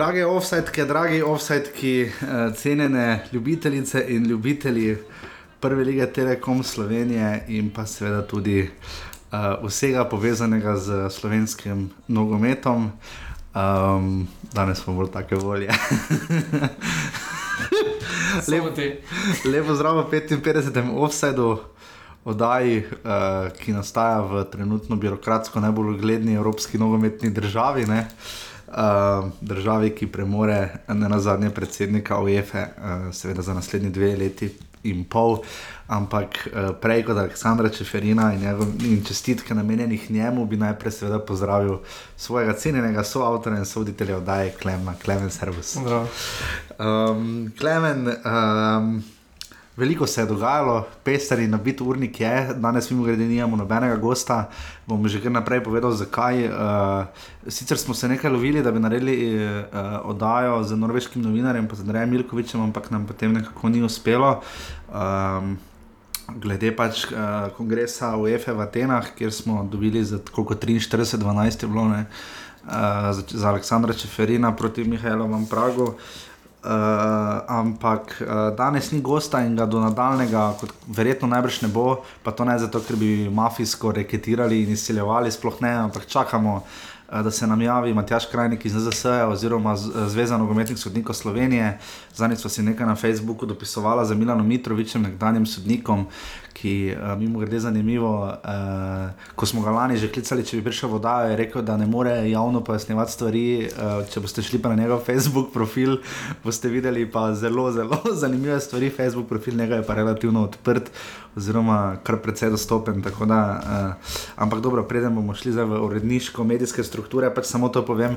Drage offsetke, dragi offsetki, eh, cenjene ljubitelice in ljubitelji prve lige Telekom Slovenije in pa seveda tudi uh, vsega povezanega z slovenskim nogometom. Um, danes smo bolj take volje. Lepo ti. Lepo zdrav v 55. offsetu, oddaji, uh, ki nastaja v trenutno birokratsko najbolj ugledni evropski nogometni državi. Ne? Uh, državi, ki premore ne na zadnje predsednika UEFA, uh, seveda za naslednji dve leti in pol, ampak uh, prej kot Aleksandra Čeferina in, njegov, in čestitke namenjenih njemu, bi najprej seveda pozdravil svojega cenjenega soavtorja in sovoditelja oddaje Klemena, Klemen Servus. Um, Klemen. Um, Veliko se je dogajalo, pester in nabit urnik je, danes mimo grede nimamo nobenega gosta. Bom že kar naprej povedal, zakaj. Uh, sicer smo se nekaj lovili, da bi naredili uh, oddajo z norveškim novinarjem, pa z Andrejem Milkovičem, ampak nam potem nekako ni uspelo. Um, glede pač uh, kongresa UEFA v Atenah, kjer smo dobili za koliko 43-12 je bilo ne, uh, za, za Aleksandra Čeferina proti Mihajlovom Pragu. Uh, ampak uh, danes ni gosta in ga do nadaljnega, kot verjetno najbrž ne bo, pa to ne zato, ker bi mafijsko reketirali in izsiljevali, sploh ne, ampak čakamo, uh, da se nam javi Matjaš Krajnik iz NZS oziroma Zveza nogometnih sodnikov Slovenije. Zadnjič smo si nekaj na Facebooku dopisovali za Milano Mitrovičem, nekdanjim sodnikom, ki uh, mimo grede zanimivo. Uh, ko smo ga lani že klicali, če bi prišel voda, je rekel, da ne more javno pojasnjevati stvari. Uh, če boste šli pa na njegov Facebook profil, boste videli pa zelo, zelo zanimive stvari. Facebook profil njega je pa relativno odprt. Oziroma, kar precej dostopen. Da, uh, ampak dobro, preden bomo šli v uredniško, medijske strukture, pač samo to povem.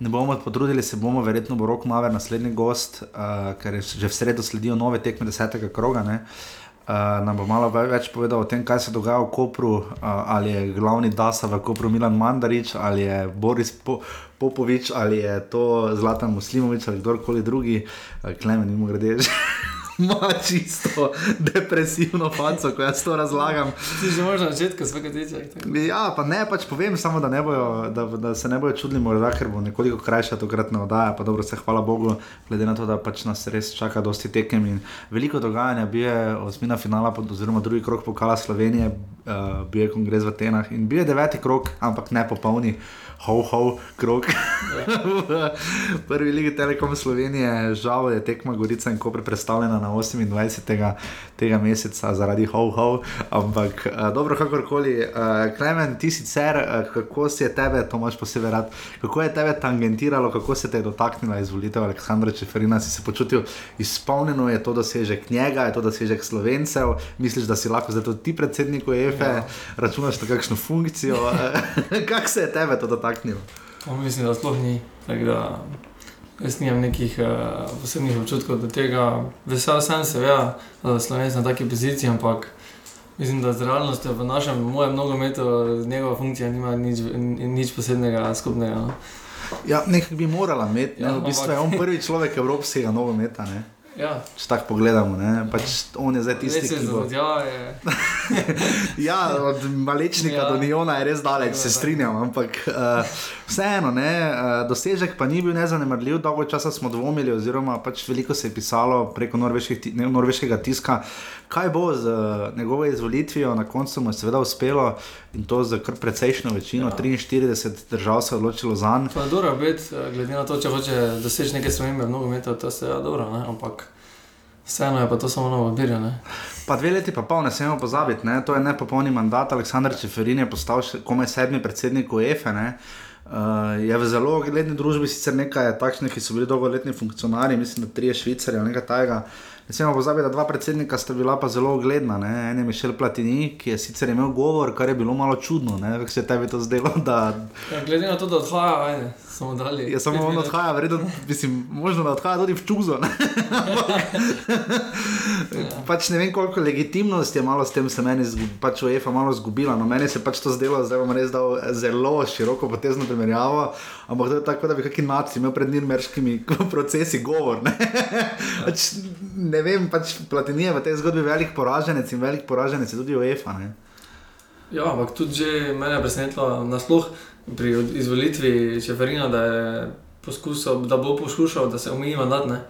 Ne bomo potrudili, se bomo, verjetno bo rok Maver naslednji gost, uh, ker že v sredo sledijo nove tekme desetega kroga. Uh, Uh, nam bo malo več povedal o tem, kaj se dogaja v Kopru, uh, ali je glavni Dasa v Kopru Milan Mandarič, ali je Boris po Popovič, ali je to Zlatan Muslimovič ali kdorkoli drugi, uh, klemen in mu grede že. ima čisto depresivno faco, ko jaz to razlagam. Ti že možeš začeti, svega tiče. Ja, pa ne, pač povem samo, da, bojo, da, da se ne bojo čudili, morda, ker bo nekoliko krajša tokratna oddaja. Pa dobro, se hvala Bogu, glede na to, da pač nas res čaka dosti tekem in veliko dogajanja. Bil je osmina finala, oziroma drugi krok pokala Slovenije, uh, bil je kongres v Atenah in bil je deveti krok, ampak ne popolni ho, krok. Ja. Prvi lig Telekom Slovenije, žal je tekma Gorica in Koper predstavljena na 28. tega meseca zaradi ho, ho. Ampak uh, dobro, kakorkoli. Uh, Klemen, ti sicer, uh, kako si je tebe, to imaš posebej rad, kako je tebe tangentiralo, kako se te je dotaknila izvolitev Aleksandra Čeferina, si se počutil izpolnjeno, je to dosežek njega, je to dosežek slovencev, misliš, da si lahko zdaj tudi ti predsednik EFE, ja. računaš na kakšno funkcijo. kako se je tebe to dotaknilo? Dotaknil? Mislim, da sploh ni. Da, jaz nimam nekih uh, posebnih občutkov do tega. Vesel sem se, ja, da sem na taki poziciji, ampak mislim, da z realnostjo v našem, mojem nogometu, njegova funkcija nima nič, nič posebnega skupnega. No. Ja, nekaj bi morala imeti, ja, v bistvu je on prvi človek evropskega nogometa. Ja. Če tako pogledamo, pač on je zdaj tisti, ki bo... je ja, od malečnika ja. do Niona je res daleč, se strinjam. Ampak uh, vseeno, ne, uh, dosežek pa ni bil nezanemrljiv. Dolgo časa smo dvomili, oziroma pač veliko se je pisalo preko norveškega tiska, kaj bo z uh, njegovo izvolitvijo. Na koncu mu je seveda uspelo in to za kar precejšno večino, ja. 43 držav se je odločilo za njega. To je dobro, bet, glede na to, če hoče doseči nekaj spremembe v nogometu, to je ja, dobro. Ne? Ampak Vseeno je pa to samo novo obirje. Pa dve leti, pa pol, ne smemo pozabiti, ne? to je nepopolni mandat. Aleksandr Čeferin je postal komaj sedmi predsednik UEFA. Uh, je v zelo gledni družbi sicer nekaj takšnih, ki so bili dolgoletni funkcionarji, mislim, da tri švicari ali nekaj tajega. Ne smemo pozabiti, da dva predsednika sta bila pa zelo ugledna. Ne? En je Mišel Platini, ki je sicer imel govor, kar je bilo malo čudno, kako se je tebi to zdelo. Da... Ja, glede na to, da odhaja, ajde samo dalje. Ja, samo on odhaja, verjetno, mislim, možno da odhaja tudi v čuzo. Ne? pač ne vem, koliko legitimnosti je malo s tem, se meni pač UEFA malo zgubila. No, meni se pač to zdelo, zdaj bom res dal zelo široko potezno primerjavo. Ampak to je tako, da bi kakšni naciji imel pred nirmerškimi procesi govor. Ne, pač, ne vem, pač Platinije v tej zgodbi velik poraženec in velik poraženec je tudi UEFA. Ne? Ja, ampak tudi že mene je presenetilo nasploh pri izvolitvi Čeferina, da, je poskusil, da bo poskušal, da se omeji mandat. Ne?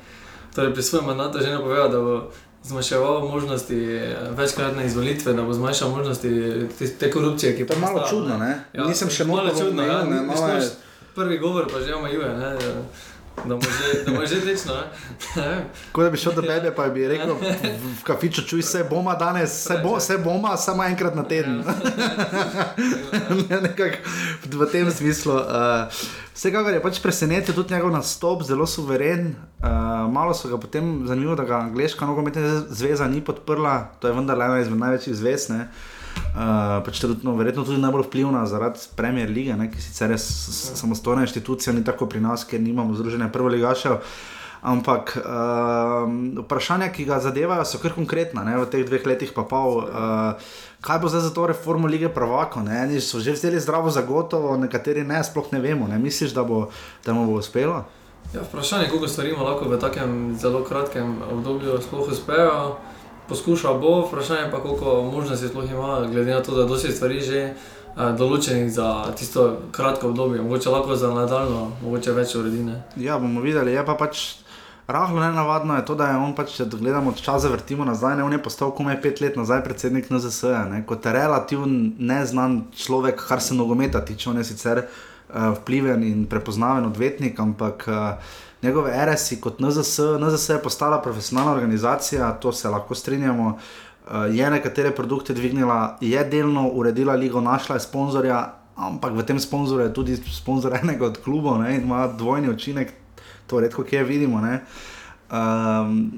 Torej pri svojem mandatu že napovedal, da bo zmanjševal možnosti eh, večkratne izvolitve, da bo zmanjšal možnosti te, te korupcije, To je malo nastaja, čudno, ne? Nisem še malo čudno. omejil, Ja, ne, malo je- Mislim, Prvi govor pa že omejuje, ne, da- mu že, da mu že tečno. Ko da bi šel do tebe, pa bi rekel, v, kafiču čuj se boma danes, se, bo, se boma samo enkrat na teden. Ne, Nekako v tem smislu. Uh, vsekakor je pač presenetil tudi njegov nastop, zelo suveren. Uh, malo so ga potem zanimivo, da ga angliška nogometna zveza ni podprla, to je vendar ena izmed največjih zvez. Ne. Uh, pač trenutno, verjetno tudi najbolj vplivna zaradi Premier lige, ne, ki sicer je samostojna inštitucija, ni tako pri nas, ker nimamo združenja prvoligašev. Ampak um, vprašanja, ki ga zadevajo, so kar konkretna, ne, v teh dveh letih pa pol. Uh, kaj bo zdaj za to reformo lige Pravako? Ne? Eni so že vzeli zdravo za gotovo, nekateri ne, sploh ne vemo. Ne? Misliš, da, bo, da mu bo uspelo? Ja, vprašanje je, koliko stvari lahko v takem zelo kratkem obdobju sploh uspejo. Poskušal bo, vprašanje pa, koliko možnosti sploh ima, glede na to, da dosti stvari že uh, določenih za tisto kratko obdobje, mogoče lahko za nadaljno, mogoče več uredine. Ja, bomo videli. Je pa pač rahlo nenavadno, je to, da je on pač, če gledamo čas, vrtimo nazaj, ne, on je postal komaj pet let nazaj predsednik NZS-ja, ne, kot relativno neznan človek, kar se nogometa tiče, on je sicer uh, vpliven in prepoznaven odvetnik, ampak uh, njegove RSI kot NZS, NZS je postala profesionalna organizacija, to se lahko strinjamo. Uh, je nekatere produkte dvignila, je delno uredila ligo, našla je sponzorja, ampak v tem sponzorju je tudi sponzor enega od klubov ne, in ima dvojni učinek, to redko kje vidimo. Ne. Um,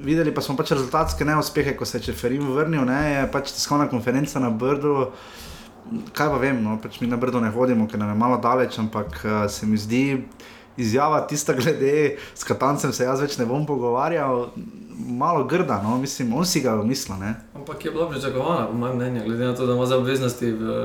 videli pa smo pač rezultatske neuspehe, ko se je Čeferin vrnil, ne, je pač tiskovna konferenca na Brdu. Kaj pa vem, no, pač mi na Brdo ne hodimo, ker nam je malo daleč, ampak uh, se mi zdi izjava tista glede, s katancem se jaz več ne bom pogovarjal, malo grda, no, mislim, on si ga je umislil, ne. Ampak je bila pričakovana, po mojem mnenju, glede na to, da ima zdaj obveznosti v,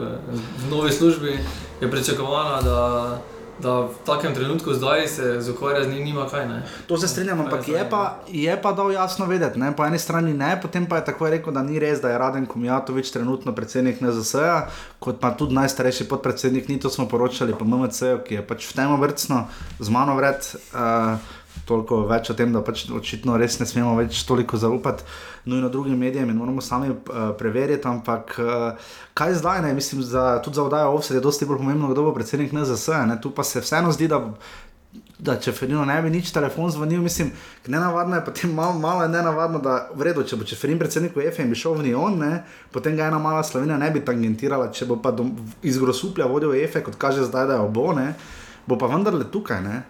v novi službi, je pričakovana, da, da v takem trenutku zdaj se z ukvarja z njim, nima kaj. Ne? To se strinjam, ampak je pa, je pa dal jasno vedeti. Ne? Po eni strani ne, potem pa je tako rekel, da ni res, da je Raden Komijatovič trenutno predsednik NZS-ja, kot pa tudi najstarejši podpredsednik, ni to smo poročali po MMC-ju, ki je pač v tem vrstno z mano vred. Uh, Toliko več o tem, da pač očitno res ne smemo več toliko zaupati nujno drugim medijem in moramo sami uh, preveriti. Ampak uh, kaj zdaj, ne? mislim, za, tudi za oddajo Ovsed je dosti bolj pomembno, kdo bo predsednik NZS-ja. ne. Tu pa se vseeno zdi, da da če Ferino ne bi nič telefon zvonil, mislim, nenavadno je potem malo, malo je nenavadno, da v redu, če bo Čeferin predsednik UEFA in bi šel v Nion, ne, potem ga ena mala Slovenija ne bi tangentirala, če bo pa iz Grosuplja vodil UEFA, kot kaže zdaj, da je obo, ne, bo pa vendarle tukaj, ne.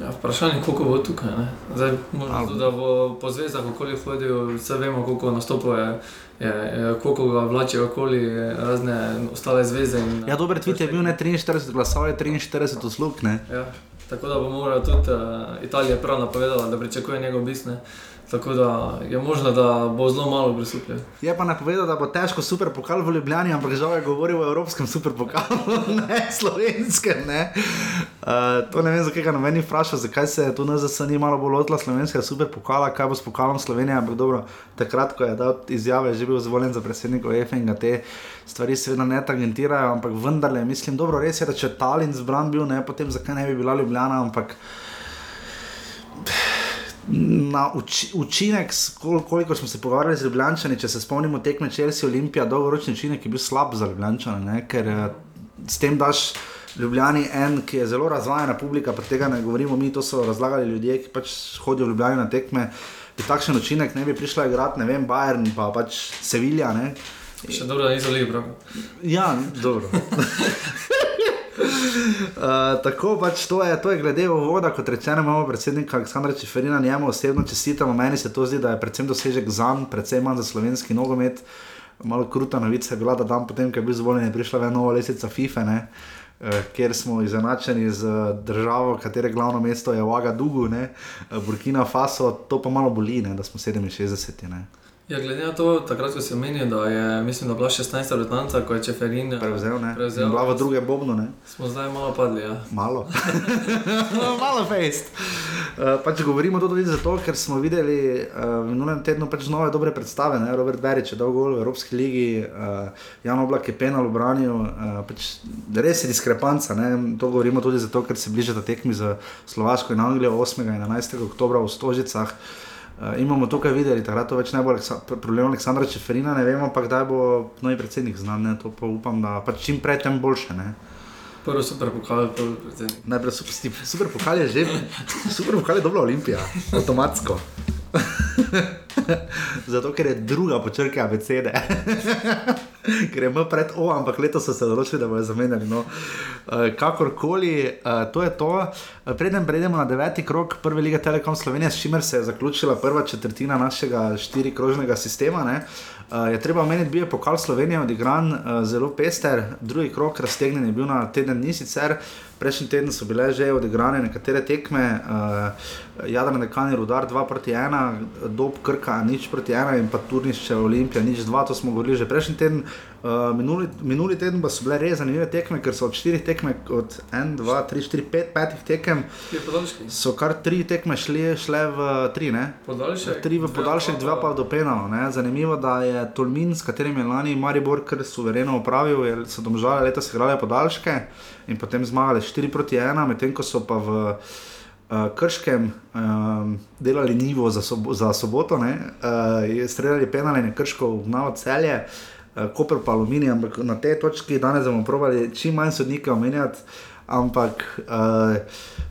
Ja, vprašanje je, koliko bo tukaj. Ne? Zdaj, možno, da bo po zvezdah okoli hodil, vse vemo, koliko nastopov je, je, je koliko ga vlačijo okoli razne ostale zvezde. In, Ja, dober tweet je bil, ne 43 glasov, je 43 uslug. Ja, tako da bo morala tudi uh, Italija prav napovedala, da pričakuje njegov obisk. ne. Tako da je možno, da bo zelo malo prisupljen. Je pa napovedal, da bo težko super pokal v Ljubljani, ampak žal je govoril o evropskem super pokalu, ne slovenskem. Ne. Uh, to ne vem, zakaj ga noben vprašal, zakaj se je tu NZS ni malo bolj lotila slovenskega super pokala, kaj bo s pokalom Slovenije. Ampak dobro, takrat, ko je dal izjave, je že bil zvoljen za predsednika UEFA in ga te stvari seveda ne tangentirajo, ampak vendarle mislim, dobro, res je, da če je Tallinn zbran bil, ne, potem zakaj ne bi bila Ljubljana, ampak na uči, učinek, kol, koliko smo se pogovarjali z Ljubljani, če se spomnimo tekme Chelsea Olimpija, dolgoročni učinek je bil slab za Ljubljane, ker eh, s tem daš Ljubljani en, ki je zelo razvajena publika, pa tega ne govorimo mi, to so razlagali ljudje, ki pač hodijo v Ljubljani na tekme. Bi takšen učinek ne bi prišla igrati, ne vem, Bayern pa pač Sevilla. Ne? Še dobro, da niso bili prav. Ja, dobro. Uh, tako pač to je, to je glede uvoda, kot rečeno, imamo predsednika Aleksandra Čeferina, njemu osebno čestitamo, meni se to zdi, da je predvsem dosežek za njim, predvsem manj za slovenski nogomet. Malo kruta novica je bila, da dan potem, ko je bil zvoljen, je prišla ena nova lesica FIFA, ne, uh, kjer smo izenačeni z državo, katere glavno mesto je Ouagadougou, ne, uh, Burkina Faso, to pa malo boli, ne, da smo 67. Ne. Ja, glede na to, takrat, ko si omenil, da je, mislim, da bila 16. letnica, ko je Čeferin Prevzel, ne, prevzel, bila v druge bobno, ne. smo zdaj malo padli. Ja. Malo. Malo fejst. Uh, pač govorimo to tudi zato, ker smo videli uh, v minulem tednu pač nove dobre predstave. Ne? Robert Berič je dal gol v Evropski ligi, uh, Jan Oblak je penal obranil. Uh, pač res je diskrepanca. Ne? To govorimo tudi zato, ker se bližata tekmi za Slovaško in Anglijo 8. in 11. oktober v Stožicah. Uh, imamo tukaj videli, da to več ne bo Aleksa problem Aleksandra Čeferina, ne vemo pa, kdaj bo novi predsednik znan. Ne? To pa upam, da pač čim prej tem boljše. Ne? Prvo super pokal, prvi predsednik. Najprej super, super pokal je že, super pokal je dobra olimpija, avtomatsko. Zato, ker je druga počrka abecede. ker je imel pred O, ampak letos so se odločili, da bodo zamenjali. No. Uh, kakorkoli, uh, to je to. Preden prejdemo na deveti krok prve lige Telekom Slovenije, s čimer se je zaključila prva četrtina našega štirikrožnega sistema. Ne. Uh, je treba omeniti, da je pokal Slovenije odigran uh, zelo pester, drugi krok raztegnjen je bil na teden dni sicer. Prejšnji teden so bile že odigrane nekatere tekme, uh, Jadran, Nekani, Rudar 2 proti 1, Dob Krka nič proti 1 in pa Turnišče Olimpija nič 2, to smo govorili že prejšnji teden. Uh, minuli, minuli teden pa so bile res zanimive tekme, ker so od 4 tekme, od 1, 2, 3, 4, 5, 5 tekem, so kar 3 tekme šli, šle v 3, ne? Podaljšek. 3 v podaljšek, 2 pa v dopenalo. Zanimivo, da je Tolmin, s katerim je lani Maribor kar suvereno upravil, je, so domžale leta se igrale podaljške in potem zmagali 4 proti 1, medtem ko so pa v uh, Krškem um, delali nivo za, sobo, za soboto, uh, streljali penale in krško novo celje. Uh, Koper pa aluminij, ampak na tej točki danes bomo provali čim manj sodnikov omenjati, ampak uh,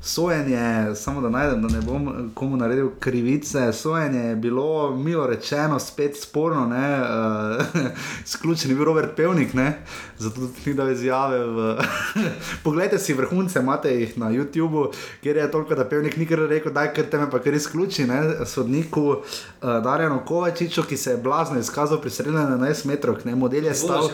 sojenje, samo da najdem, da ne bom komu naredil krivice, sojenje je bilo, milo rečeno, spet sporno, izključen uh, je bil Robert Pevnik, ne? zato tudi ni dal izjave. V... Poglejte si vrhunce, imate jih na YouTubu, kjer je toliko, da Pevnik ni kar rekel, da je kar teme pa kar izključi, ne? sodniku uh, Darjanu Kovačiču, ki se je blazno izkazal pri srednjem 11 metrov, ne model je stal.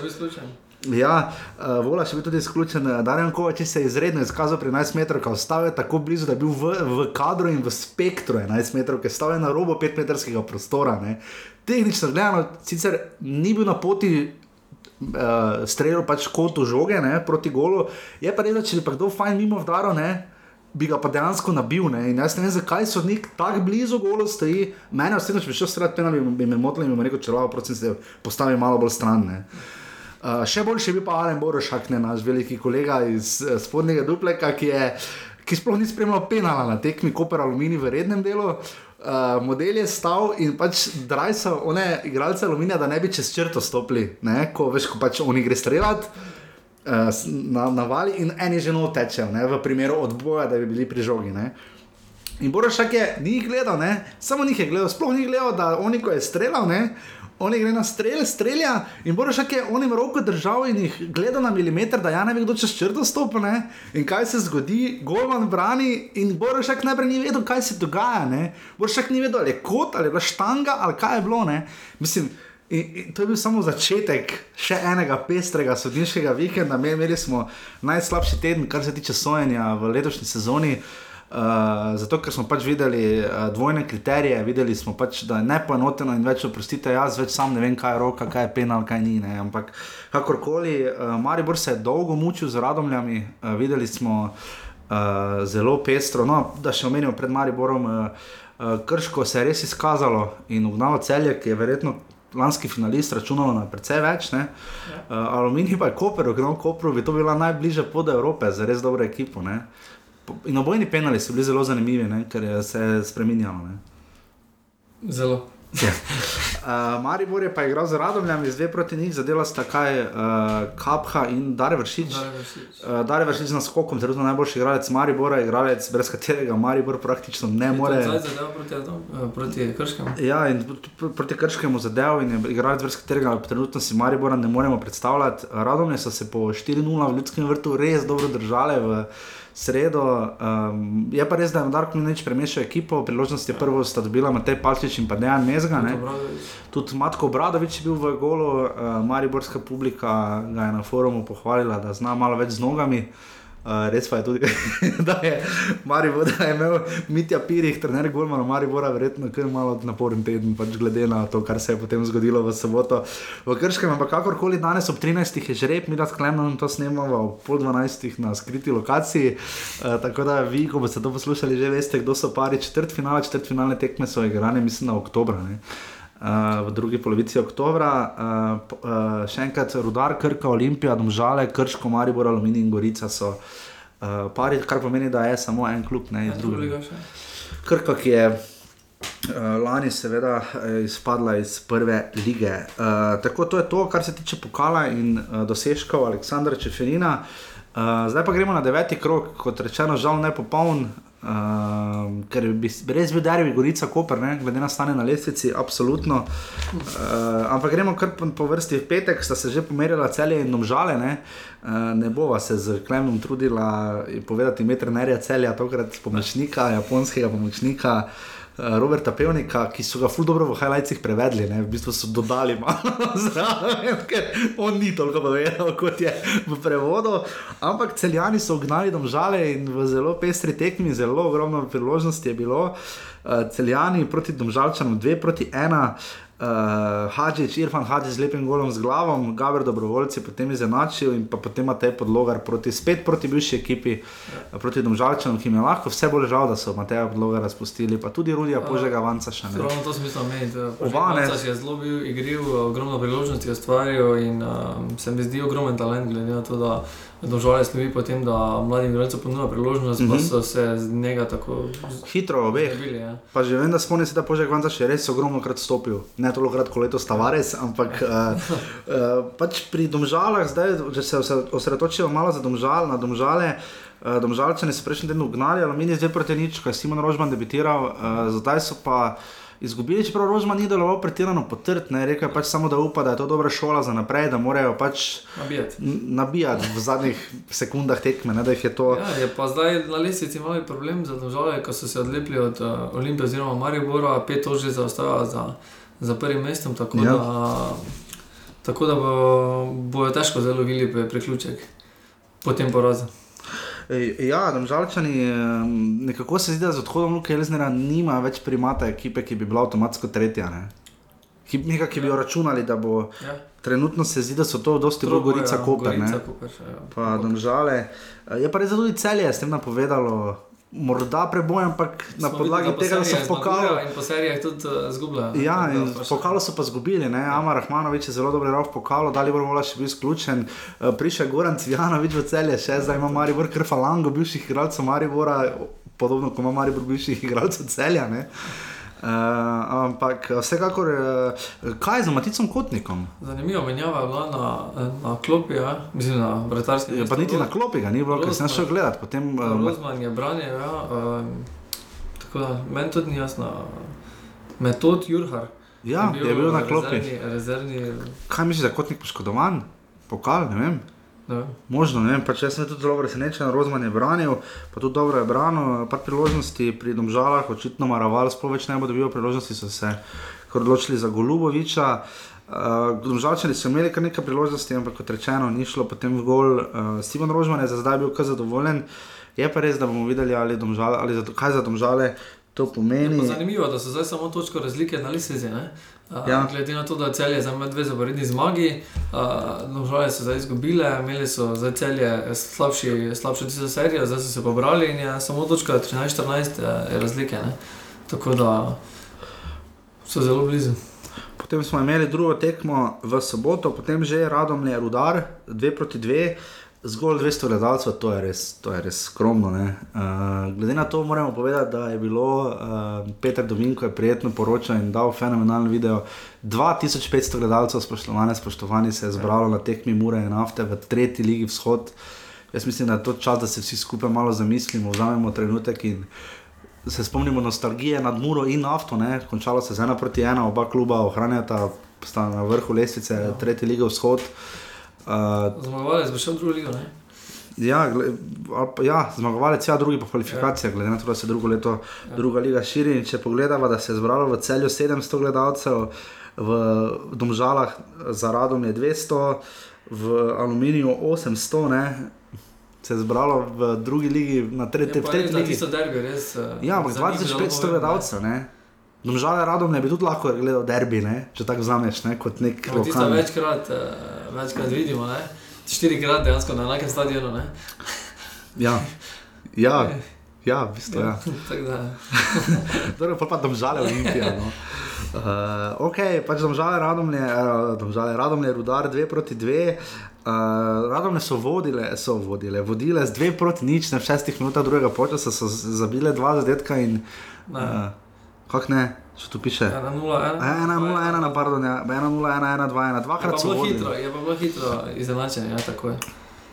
Ja, uh, vola še bil tudi izključen. Darjan Kovač se je izredno izkazal pri 11 metrih, ostal je tako blizu, da je bil v, v kadru in v spektru 11 metrov, ki je stal na robu 5-metrskega prostora. Ne. Tehnično gledano, sicer ni bil na poti. Uh, Streljal pač kot v žoge, ne, proti golu, je pa res, če bi kdo fajn mimo vdaro, ne, bi ga pa dejansko nabil. Ne. In jaz ne vem, zakaj so nek tako blizu golu stoji. Mene osebno, če bi šel strat penal, bi, me motil in bi mi rekel, če lavo, prosim, se postavi malo bolj stran. Ne. Uh, še boljši bi pa Alen Borošak, ne naš veliki kolega iz uh, spodnjega dupleka, ki, je, ki sploh ni spremljal penala na tekmi Koper Alumini v rednem delu. Uh, model je stal in pač drajsa, one igralce aluminija, da ne bi čez črto stopili, ne? ko veš, ko pač oni gre streljati. Uh, na, na vali in eni že no tečejo, v primeru odboja, da bi bili pri žogi. Ne? In Borošak je ni gledal, ne? samo njih je gledal, sploh ni gledal, da oni, ko je streljal, ne? Oni gre na strel, strelja in Borošak je onim roko držal in jih gleda na milimeter, da ja ne ve, kdo čez črto stopi. In kaj se zgodi, Golman brani in Borošak najprej ni vedel, kaj se dogaja. Ne? Borošak ni vedel, ali je kot ali je štanga ali kaj je bilo. Mislim. In, in to je bil samo začetek še enega pestrega sodniškega vikenda. Imeli smo najslabši teden, kar se tiče sojenja v letošnji sezoni. Uh, zato, ker smo pač videli uh, dvojne kriterije, videli smo pač, da je nepoenoteno in več oprostite, jaz več sam ne vem, kaj je roka, kaj je penal, kaj ni. Ne. Ampak kakorkoli, uh, Maribor se je dolgo mučil z radomljami, uh, videli smo uh, zelo pestro. No, da še omenimo pred Mariborom, uh, uh, krško se je res izkazalo in ugnalo celje, ki je verjetno. Lanski finalist računalo na precej več, uh, aluminij pa je Koper, ogromno Koper, bi to bila najbližja pod Evrope za res dobro ekipo. Ne. In obojni penali so bili zelo zanimivi, ne? ker je se spremenjalo. Ne? Zelo. Ja. Uh, Maribor je pa igral z Radomljami, zdaj proti njih zadela sta kaj, uh, Kapha in Dare Vršič. Dare Vršič uh, na skokom, trenutno najboljši igralec Maribora, igralec, brez katerega Maribor praktično ne more. Zdaj zadev proti, uh, proti Krškemu. Ja, in proti Krškemu zadev in igralec, brez katerega trenutno si Maribora ne moremo predstavljati. Radomlje so se po 4-0 v ljudskem vrtu res dobro držale. V, sredo. Um, je pa res, da je Darko Mlinč premešal ekipo, priložnost je prvo sta dobila Matej Palčič in pa Dejan Mezga. Tudi Matko Bradovič je bil v golu, uh, Mariborska publika ga je na forumu pohvalila, da zna malo več z nogami. Uh, res pa je tudi, da je Maribor, da je imel Mitja Pirih, trener Gormana Maribora, verjetno kar malo naporen teden, pač glede na to, kar se je potem zgodilo v soboto v Krškem. Ampak kakorkoli danes ob 13. je žreb, mi razklemno to snemamo ob pol 12. na skriti lokaciji. Uh, tako da vi, ko boste to poslušali, že veste, kdo so pari četrt finale, četrt finale tekme so igrane, mislim, na oktobra. Ne? Uh, v drugi polovici oktobra, uh, uh, še enkrat, rudar, krka, olimpija, domžale, krško, maribor, aluminij in gorica so uh, pari, kar pomeni, da je samo en klub, ne iz drugega. Krka, ki je lani, seveda, izpadla iz prve lige. Uh, tako to je to, kar se tiče pokala in uh, dosežkov Aleksandra Čeferina. Uh, zdaj pa gremo na deveti krok, kot rečeno, žal ne popoln. Uh, ker bi res bil derbi, Gorica, Koper, ne? glede na stanje na lestvici, absolutno. Uh, ampak gremo kar po, vrsti v petek, sta se že pomerila celje in domžale. Ne, uh, ne bova se z Klemom trudila povedati, ime trenerja celja, tokrat pomočnika, japonskega pomočnika. Roberta Pevnika, ki so ga ful dobro v highlightsih prevedli, ne? v bistvu so dodali malo zraven, ker on ni toliko povedal, kot je v prevodu. Ampak celjani so gnali domžale in v zelo pestri tekmi, zelo ogromno priložnosti je bilo. Celjani proti domžalčanom, dve proti ena uh, Hadžič, Irfan Hadžič z lepim golom z glavom, Gabr dobrovoljci potem izenačil in potem ima te podlogar proti, spet proti bivši ekipi, ja. proti Domžalčanom, ki jim je lahko vse bolj žal, da so Mateja podloga razpustili, pa tudi Rudija Požega Vanca še ne. Ravno to smisel meni, da Vanca je zelo bil igriv, ogromno priložnosti ustvaril in um, se mi zdi ogromen talent glede na to, da Dožale slovi po tem, da mladim igralcem ponuja priložnost, mm -hmm. pa mhm. so se z njega tako hitro obeh. Ja. Pa že vem, da spomnim se, da Požek Vanca še res ogromno krat stopil. Ne toliko krat, kot leto Stavares, ampak uh, uh, pač pri domžalah, zdaj, če se osredotočimo malo za domžal, na domžale. Uh, domžalčani so prejšnji teden ugnali, aluminij zdaj proti nič, ko je Simon Rožman debitiral, uh, zdaj so pa izgubili, čeprav Rožman ni deloval pretirano potrd, ne rekel pač samo, da upa, da je to dobra šola za naprej, da morajo pač nabijati v zadnjih sekundah tekme. Ne, je, to... ja, je pa zdaj na lesici imeli problem za države, ko so se odlepili od uh, Olimpije oziroma Maribora, pet tožje zaostajajo za, za prvim mestom, tako ja. da, tako da bo, bojo težko zelo videli priključek po tem porazu. Ja, domžalčani, nekako se zdi, da z odhodom Luka Elznera nima več primata ekipe, ki bi bila avtomatsko tretja. Ne? Ki, nekaj, ki bi jo ja. računali, da bo. Ja. Trenutno se zdi, da so to dosti bolj gorica, ja, koper. Gorica, koper še, ja. Pa domžale. Je pa res tudi celje s tem napovedalo morda preboj, ampak na podlagi tega, da so pokali. In po serijah tudi uh, eh, zgubili. Ja, in pokalo so pa zgubili. Ja. Amar Rahmanovič je zelo dobro rok pokalo, da li bo mola še bil izključen. Uh, Prišel Goran Cvjanovič v celje, še zdaj ima Maribor Krfalango, bivših igralcev Maribora, podobno kot ima Maribor bivših igralcev celja. Ne? Uh, ampak vsekakor, uh, kaj je z Maticom Kotnikom? Zanimivo, menjava je bila na, na klopi, ja? mislim na vrtarskem. Ja, pa niti na klopi ga ni bilo, ker sem šel gledat. Potem, uh, Rozman je branil, ja, uh, tako da meni tudi ni jasno. Metod Jurhar. Ja, je bil, je bil na klopi. Rezervni, rezervni... Kaj misliš, da je Kotnik poškodovan? Pokal, ne vem. Ja. Možno, ne vem, pač jaz sem tudi zelo presenečen, Rozman je branil, pa tudi dobro je branil, pa priložnosti pri domžalah, očitno Maraval, sploh več ne bo dobil priložnosti, so se odločili za Goluboviča. Uh, domžalčani so imeli kar nekaj priložnosti, ampak kot rečeno, ni šlo potem v gol. Uh, Simon Rožman je za zdaj bil kar zadovoljen. Je pa res, da bomo videli, ali, domžale, ali za, kaj za domžale to pomeni. Zanimivo je, da so zdaj samo točko razlike na lisezi. Ja. Glede na to, da celje za dve zaporedni zmagi, nožale so zdaj izgubile, imeli so zdaj celje slabši, slabši tisto serijo, zdaj so se pobrali in je samo točka 13-14 razlike. Ne? Tako da so zelo blizu. Potem smo imeli drugo tekmo v soboto, potem že radom je rudar, dve proti dve. Zgolj 200 gledalcev, to, to je res skromno. Uh, glede na to, moramo povedati, da je bilo uh, Peter Dominko prijetno poročal in dal fenomenalen video. 2500 gledalcev, spoštovane, spoštovani, se je zbralo na tekmi Mure in Nafte v tretji ligi vzhod. Jaz mislim, da je to čas, da se vsi skupaj malo zamislimo, vzamemo trenutek in se spomnimo nostalgije nad Muro in Nafto. Ne? Končalo se z ena proti ena, oba kluba ohranjata, sta na vrhu lestvice, ja. tretji lige vzhod. Uh, Uh, zmagovalec bo šel v drugo ligo. Ne? Ja, gle, ja, zmagovalec, ja, drugi po kvalifikacijah, ja. glede na to, da se drugo leto ja. druga liga širi. In če pogledamo, da se je zbralo v celju 700 gledalcev, v Domžalah za radom je 200, v Aluminiju 800, ne? se je zbralo v drugi ligi, na tretji, v pa tretji ligi. derbi res. eh, Ja, ampak za njih bi 2500 bilo gledalcev, ne. Domžale radom ne bi tudi lahko gledal derbi, ne? če tako vzameš, ne? kot nek lokalni. večkrat, eh, večkrat vidimo, ne? štirikrat dejansko na enakem stadionu. Ne? Ja, ja, ja, v bistvu ja. Da, Torej, pa pa domžale Olimpija. No. Uh, ok, pač domžale radomlje, uh, domžale radomlje, rudar 2 proti 2. Uh, radomlje so vodile, so vodile, vodile z 2 proti nič, na 6 minutah drugega počasa so zabile dva zadetka in. ne. Uh, Kak ne, če tu piše? 1-0, 1-0, 1 na pardon, ja, 1-0, 1-1, 2-1, Je dvakrat pa so vodili. hitro, je pa bilo hitro izenačenje, ja, tako je.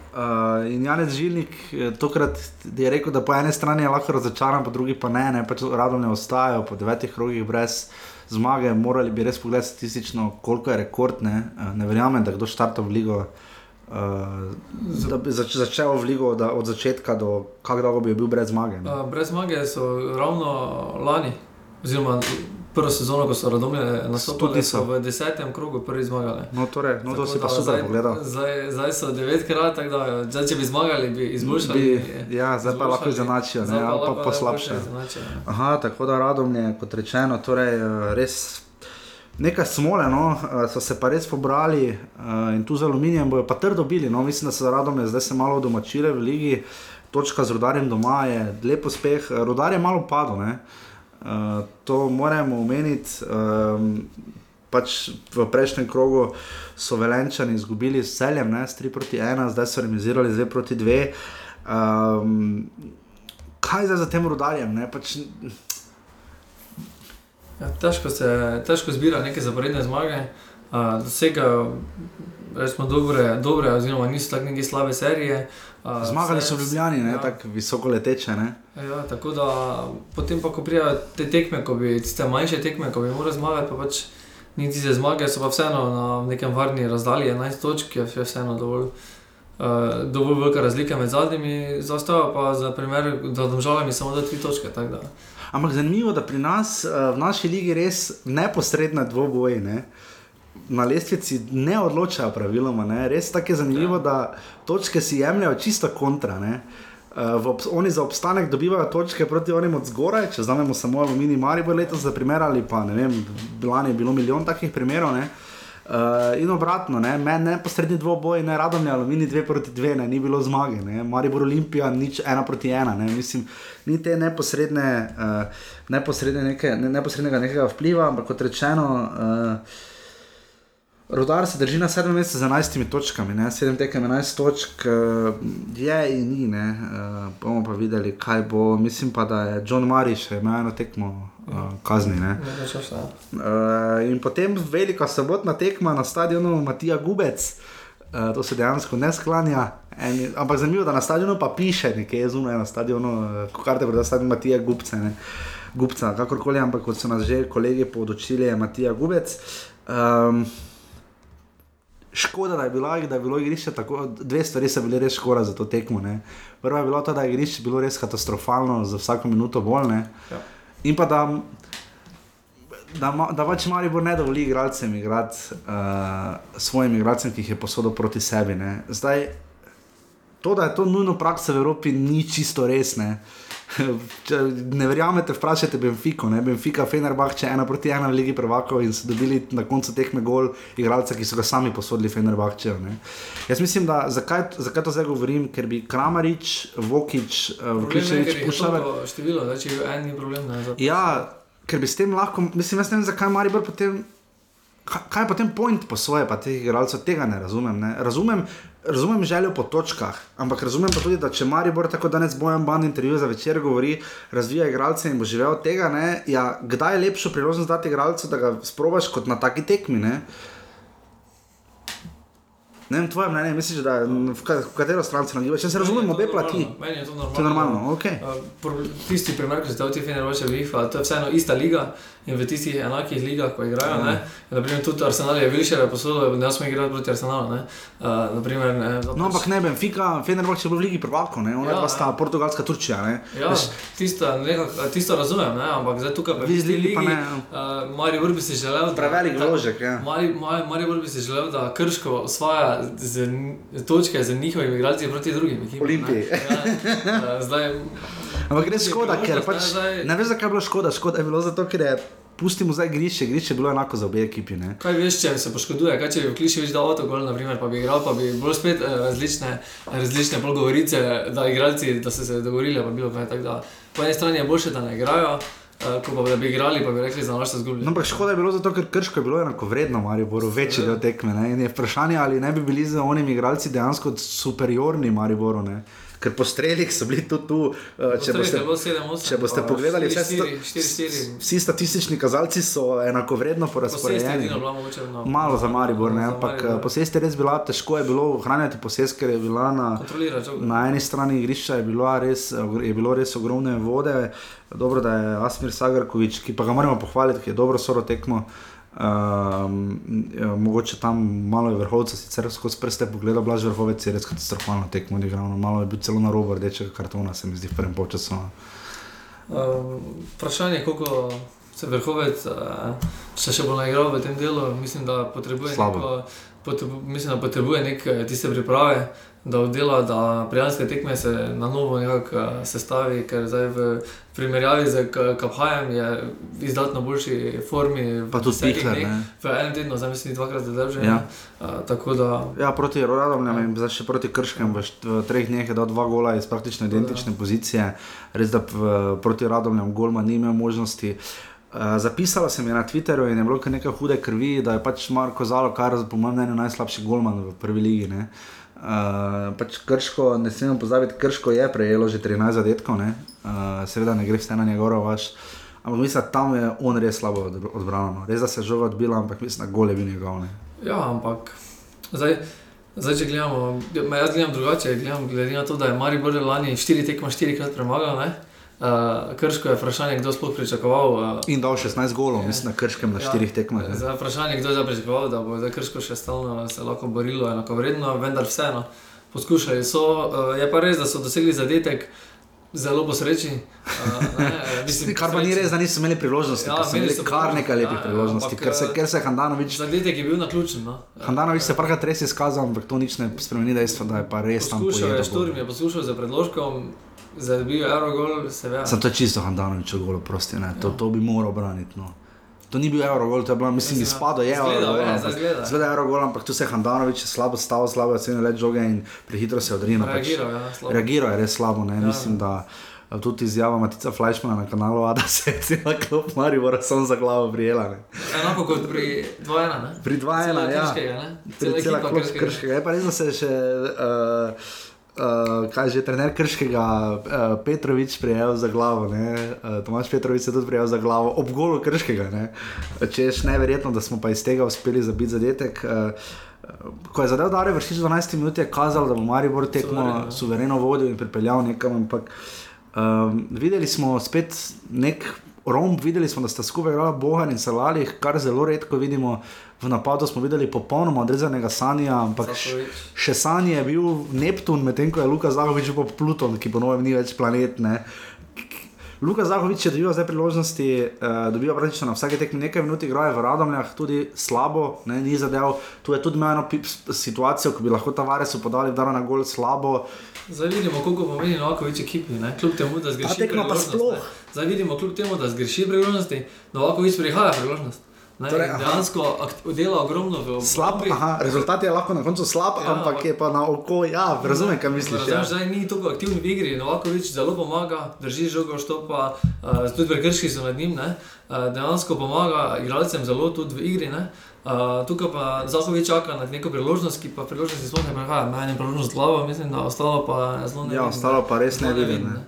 Uh, in Janez Žilnik eh, tokrat je rekel, da po eni strani je lahko razočaran, po drugi pa ne, ne pač radom ne ostajajo po devetih krogih brez zmage. Morali bi res pogledati statistično, koliko je rekord. Ne, uh, ne verjamem, da kdo štarta v ligo. Uh, da bi zač začel v ligo da, od začetka do kako dolgo bi bil brez zmage. ne. Uh, brez zmage so ravno lani, oziroma prvo sezono, ko so radomlje Tudi nastopili, so. v desetem krogu prvi zmagali. No, torej, no to si pa super pogledal. Zdaj, zdaj so devetkrat, tako da zdaj, če bi zmagali, bi izboljšali. Bi, ja, zdaj pa lahko izenačijo, ne, ali pa poslabšajo. Aha, tako da radom je, kot rečeno, torej, eh, res nekaj smole, no, eh, so se pa res pobrali eh, in tu z aluminijem bojo pa trdo bili. No, mislim, da so radom zdaj se malo domačile v ligi, točka z rodarjem doma je lep uspeh, rodar je malo padel. Ne. Uh, to moramo omeniti. Um, pač v prejšnjem krogu so velenčani izgubili s celjem, ne, s 3 proti 1, zdaj so remisirali z 2 proti 2. Um, kaj zdaj za tem rodarjem? Ne? Pač, Ja, težko se težko zbira neke zaporedne zmage, uh, dosegajo rečemo, dobre, dobre, oziroma niso tako neke slabe serije. Uh, zmagali so v Ljubljani, ne, ja. tako visoko leteče. Ne? Ja, tako da potem pa, ko prijajo te tekme, ko bi tiste manjše tekme, ko bi morali zmagati, pa pač ni tiste zmage, so pa vseeno na nekem varni razdalji 11 točk, je vseeno dovolj. Uh, dovolj velika razlika med zadnjimi, zaostava pa za primer, da domžalami samo da tri točke. Ampak zanimivo, da pri nas eh, v naši ligi res neposredne dvoboje. Ne? Na lestvici ne odločajo praviloma, ne? res tako je zanimivo, ja. da točke si jemljajo čisto kontra. Ne? Uh, v obs- oni za obstanek dobivajo točke proti onim od zgoraj, če znamo samo Alumini Maribor letos za primer ali pa ne vem, lani je bilo milijon takih primerov. Ne? Uh, in obratno, ne, meni neposredni dvoboj, ne radom je Alumini 2 proti 2, ne, ni bilo zmage, ne, Maribor Olimpija nič 1 proti 1, ne, mislim, ni te neposredne, uh, neposredne neke, ne, neposrednega nekega vpliva, ampak kot rečeno, uh, Rodar se drži na 7 mestu z 11 točkami, ne? 7 tekem 11 točk, uh, je in ni, ne? Uh, bomo pa videli, kaj bo. Mislim pa, da je John Mariš imel eno tekmo uh, kazni. Ne? Uh, in potem velika sobotna tekma na stadionu Matija Gubec. Uh, to se dejansko ne sklanja. En, ampak zanimivo, da na stadionu pa piše nekaj zunaj na stadionu, uh, ko karte proda stadion Matija Gubce. Ne? Gubca, kakorkoli, ampak kot so nas že kolegi podočili, je Matija Gubec. Um, Škoda, da je, bila, da je bilo igrišče tako. Dve stvari so bile res škoda za to tekmo. Ne. Prva je bila ta, da je igrišče bilo res katastrofalno, za vsako minuto bolj. Ne. Ja. In pa da, da, ma- da pač Maribor ne dovoli igralcem igrati uh, svojim igralcem, ki jih je posodil proti sebi. Ne. Zdaj, to, da je to nujno praksa v Evropi, ni čisto res. Ne. Če ne verjamete, vprašajte Benfico. Ne? Benfica, Fenerbahče, ena proti ena v Ligi Prvakov in so dobili na koncu tekme gol igralca, ki so ga sami posodili Fenerbahče. Jaz mislim, da zakaj, zakaj to zdaj govorim, ker bi Kramarič, Vokič, je, Vukličevič ker jih je toliko število, zdaj, če je en ni problem. Ne, Ja, ker bi s tem lahko, mislim, jaz ne vem, zakaj Maribor potem. Kaj kaj je potem point po svoje, pa teh igralcev tega ne razumem. Ne? Razumem, razumem željo po točkah, ampak razumem pa tudi, da če Maribor tako danes bojem ban intervju za večer govori, razvija igralce in bo živel od tega, ne? ja, kdaj je lepšo priložnost dati igralcu, da ga sprobaš kot na taki tekmi. Ne? Ne vem, tvoje mnenje, misliš, da v, ka- v katero stran se nagibaš? Če se razumem, Meni je to obe plati. Meni je to normalno. To je normalno, ok. Uh, pro- tisti primer, ko ste v Tifini roče VIFA, to je vseeno ista liga in v tistih enakih ligah, ko igrajo. Ja. Ja. Naprimer, tudi Arsenal je Vilšer posodil, da smo igrali proti Arsenalu. Ne? Uh, naprimer, ne, da No, ampak ne, Benfica, Fenerbahče je bil v Ligi prvakov, ne, ona Ja, pa sta ja. Portugalska Turčija, ne. Ja, Veš, tisto, nekako, tisto razumem, ne? ampak zdaj tukaj ligi pa ligi, ne, uh, Maribor bi si želel, da- Prevelik da- vložek, ja. Mari, Mari, Maribor bi si želel, da Krško osvaja z, točke z njihovimi igralci proti drugim ekipam. Olimpiji. Ja, zdaj, Ampak res škoda, ker pač, zdaj- ne veš, zakaj je bilo škoda. Škoda je bilo zato, ker je pustimo zdaj igrišče, igrišče je bilo enako za obe ekipi. Ne? Kaj veš, če se poškoduje, kaj če bi vkliši več dal avtogol, naprimer, pa bi igral, pa bi bilo spet eh, različne, različne pol govorice, da igralci, da so se dogovorili, pa bi bilo kaj tako. da Po eni strani je boljše, da ne igrajo, ko pa da bi igrali, pa bi rekli, za nas so zgubili. No, ampak škoda je bilo zato, ker krško je bilo enako vredno, Mariboru, večji del tekme. Ne? In je vprašanje, ali ne bi bili z onimi igralci dejansko superiorni Mariboru. Ne? Ker po strelih so bili tudi tu. Uh, če boste, če boste pogledali vse sta- 4-4. vsi statistični kazalci so enakovredno porazporejeni. Malo za Maribor, ne? ampak eh, posest je res bila, težko je bilo ohranjati posest, ker je bila na, na eni strani igrišča je bilo res, je bilo res ogromne vode. Dobro, da je Asmir Sagarkovič, ki pa ga moramo pohvaliti, ki je dobro soro tekmo. Um, mogoče tam malo je vrhovca, sicer skozi prste pogledal, blaž vrhovec je res katastrofalno tekmo odigral, no, malo je bil celo na robu rdečega kartona, se mi zdi v prvem polčasu. no. Um, vprašanje je, koliko se vrhovec uh, še, še bo naigral v tem delu. Mislim, da potrebuje, Slabo. neko, potrebu, mislim, da potrebuje neke tiste priprave, da oddela, da prijateljske tekme se na novo nekako uh, sestavi, ker zdaj v primerjavi z Kaphajem je v izdatno boljši formi. Pa tudi Pihler. V enem tednu, zdaj mislim, dvakrat že. Ja. Uh, tako da Ja, proti Radomljam in zdaj še proti Krškem v, v treh dneh je dal dva gola iz praktično identične pozicije. Res da v, proti Radomljam golma ni imel možnosti. Uh, zapisala sem je na Twitterju in je bilo kar nekaj hude krvi, da je pač Marko Zalo, kar po mojem mnenju najslabši golman v prvi ligi. Ne? Uh, pač krško, ne smemo pozabiti, krško je prejelo že 13 zadetkov, ne? uh, seveda ne gre vse na njegovo vaš. Ampak mislim, da tam je on res slabo od- odbranil. no. Res da se je žoga odbila, ampak mislim, da gol je bil njegov. Ne? Ja, ampak zdaj, zdaj če gledamo, ja, jaz gledam drugače, gledam, glede na to, da je Maribor lani štiri tekme štirikrat premagal. ne. Uh, Krško je vprašanje, kdo sploh pričakoval. Uh, In dal 16 golov, Ja. mislim, na krškem na Ja. štirih tekmah. Zdaj, vprašanje, kdo je pričakoval, da bo zdaj Krško še stalno se lahko borilo enakovredno, vendar vseeno poskušali so. Uh, je pa res, da so dosegli zadetek. Zelo po sreči. Uh, ne, mislim, Kar pa ni res, da niso imeli priložnosti, Ja, ja, imeli so kar nekaj lepih ja, priložnosti, ampak, ker se, ker se je Handanovič, Zadetek je bil na ključen. No. Handanovič se parkrat res izkazal, ampak to nič ne spremeni dejstva, da je pa res tam Poskušal je Šturm, je poskušal za predložkom, zdaj bil je Eurogol, se ve. Sam to je čisto Handanovič golo, prosti, ne, to, Ja. to bi moral braniti. No. To ni bil Eurogol, to je bilo, mislim, izpado je Eurogol. ja, izgleda. Zgleda je Eurogol, ampak tu se je Handanovič slabo stal, slabo je ocenil let žoge in prehitro se je odrinil. pač Reagiral, ja, slabo. Reagiral je res slabo, ne, Ja. mislim, da eh, tudi izjava Matica Fleischmana na kanalu, A, da se je cela klop Maribora sam za glavo prijela. Ne. Enako kot pri 2-1, ne? Pri 2:1, Cela ja. Krškega, ne? Cela, cela ekipa klop Krškega. krškega. Je pa res, da se je še. Uh, Uh, kaj že trener Krškega, uh, Petrovič, prijel za glavo. Uh, Tomaš Petrovič je tudi prijel za glavo, ob golu Krškega. Ne? Če je neverjetno, da smo pa iz tega uspeli zabiti zadetek. Uh, ko je zadev Dare vršič 12 minut, je kazal, da bo Maribor tekmo Suvereno, ja. suvereno vodil in pripeljal nekam. Ampak um, videli smo spet nek romb, videli smo, da sta skupaj igrala Bohan in Salalih, kar zelo redko vidimo. V napadu smo videli popolnoma odrezanega Sanja, ampak Zahovič. še Sanji je bil Neptun, medtem ko je Luka Zahovič bil pa Pluton, ki po novem ni več planet. Ne. Luka Zahovič je dobil zdaj priložnosti, uh, dobiva praktično na vsake tekmi nekaj minut, igrajo v Radomljah, tudi slabo, ne, ni zadev. Tu je tudi imel eno situacijo, ko bi lahko Tavaresu podali vdaro na gol slabo. Zdaj vidimo, koliko pomeni Novakovič ekipi, ne? kljub temu, da zgreši. Priložnost. Zdaj vidimo, kljub temu, da zgreši priložnosti, Novakovič prihaja priložnost. Ne, Torej, dejansko dela ogromno v Slab, obrambi. aha, rezultat je lahko na koncu slab, Ja, ja, ampak je pa na oko, ja, razumem, kaj misliš. Ja. Razumeš, zdaj ni tako aktiven v igri, Novakovič zelo pomaga, drži žogo, štopa, uh, tudi prekrški so nad njim, ne, uh, dejansko pomaga igralcem zelo tudi v igri. Ne, uh, tukaj pa Zahovič čaka na neko priložnost, ki pa priložnosti sploh ne prihaja. Meni je priložnost glava, mislim, da ostalo pa zelo Ja, nevidno. ostalo pa res Zelo nevidno, nevidno, ne.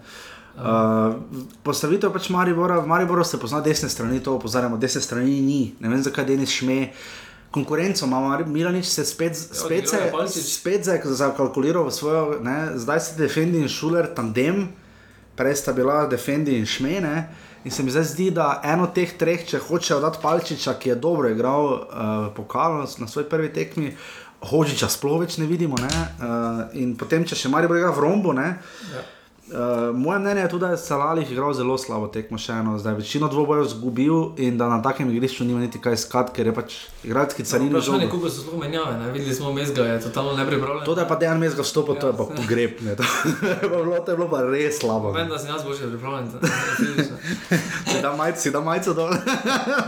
Uh, postavitev pač Maribora, v Mariboru se pozna desne strani, to opozarjamo, desne strani ni. Ne vem, zakaj Denis šme. Konkurenco ima Milanič, se spet, spet, se, je spet za- zakalkuliral v svojo, ne, zdaj se Defendi in Šuler tandem, prej sta bila Defendi in Šmene. In se mi zdaj zdi, da eno od teh treh, če hočejo dati Palčiča, ki je dobro igral uh, pokal na svoj prvi tekmi, Hočiča sploh več ne vidimo. Ne? Uh, in potem, če še Maribor igra v rombu, ne, Ja. Uh, moje mnenje je tudi, da je Salalih igral zelo slabo tekmo še eno, zdaj večino dvobojev zgubil in da na takem igrišču nima niti kaj skat, ker je pač igralski carin. Vprašanje, koliko so sploh menjave, ne? videli smo Mezga, je totalno nepripravljen. To, da je pa dejan Mezga vstopil, to je pa pogreb, ne, to, je pa bilo, to je bilo pa res slabo. Vem, da sem jaz boljši pripravljen. ne, Si da majco, si da majco dol.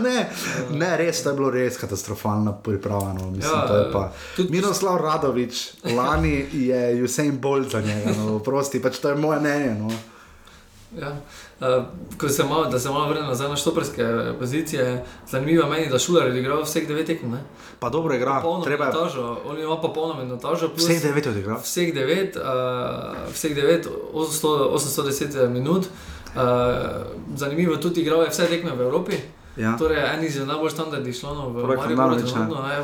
ne, ne, res, to je bilo res katastrofalno pripravljeno. Mislim, Ja, to je pa. tudi- Miroslav Radovič, lani je Usain Bolt za njega, no, prosti, pač to je moje mnenje. No. Ja. Uh, ko se malo, da se malo vrnem nazaj na štoperske pozicije, zanimivo meni, da Šuler je igral vseh devet tekem. Pa dobro igra, Polno treba je minutažo, on ima pa polno minutažo. vseh devet odigral. Vseh devet, uh, vseh devet 800, 810 minut. Uh, zanimivo, tudi igral je vse tekme v Evropi. Ja. Torej, en izmed najbolj standardnih članov v Proti Mariboru, Handanovića. trenutno, ne,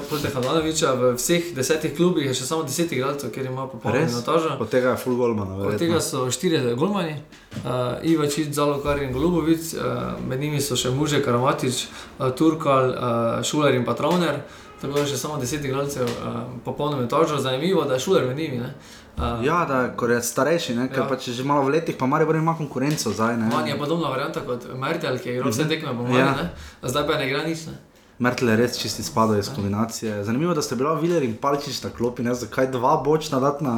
v vseh desetih klubih je še samo deset igralcev, kjer ima popolno minutažo. Od tega je full golman. Od tega so štirje golmani, uh, Ivačič, Zalokar in Golubovic, uh, med njimi so še Muže, Karamatič, uh, Turkal, uh, Šuler in Patrovner. Tako da je še samo deset igralcev, uh, popolno minutažo. Zanimivo, da je Šuler med njimi. Ne? Uh, Ja, da ko je starejši, ne, ker Ja. ja. pač že malo v letih, pa Maribor ima konkurenco zdaj. On je podobna varianta kot Mertel, ki je igral vse tekme po Mali, Ja. ne? zdaj pa ne igra nič. Ne? Mertle je res čisti spadal iz kombinacije. Zanimivo, da ste bila Viler in Palčič na klopi, ne zakaj dva bočna dati na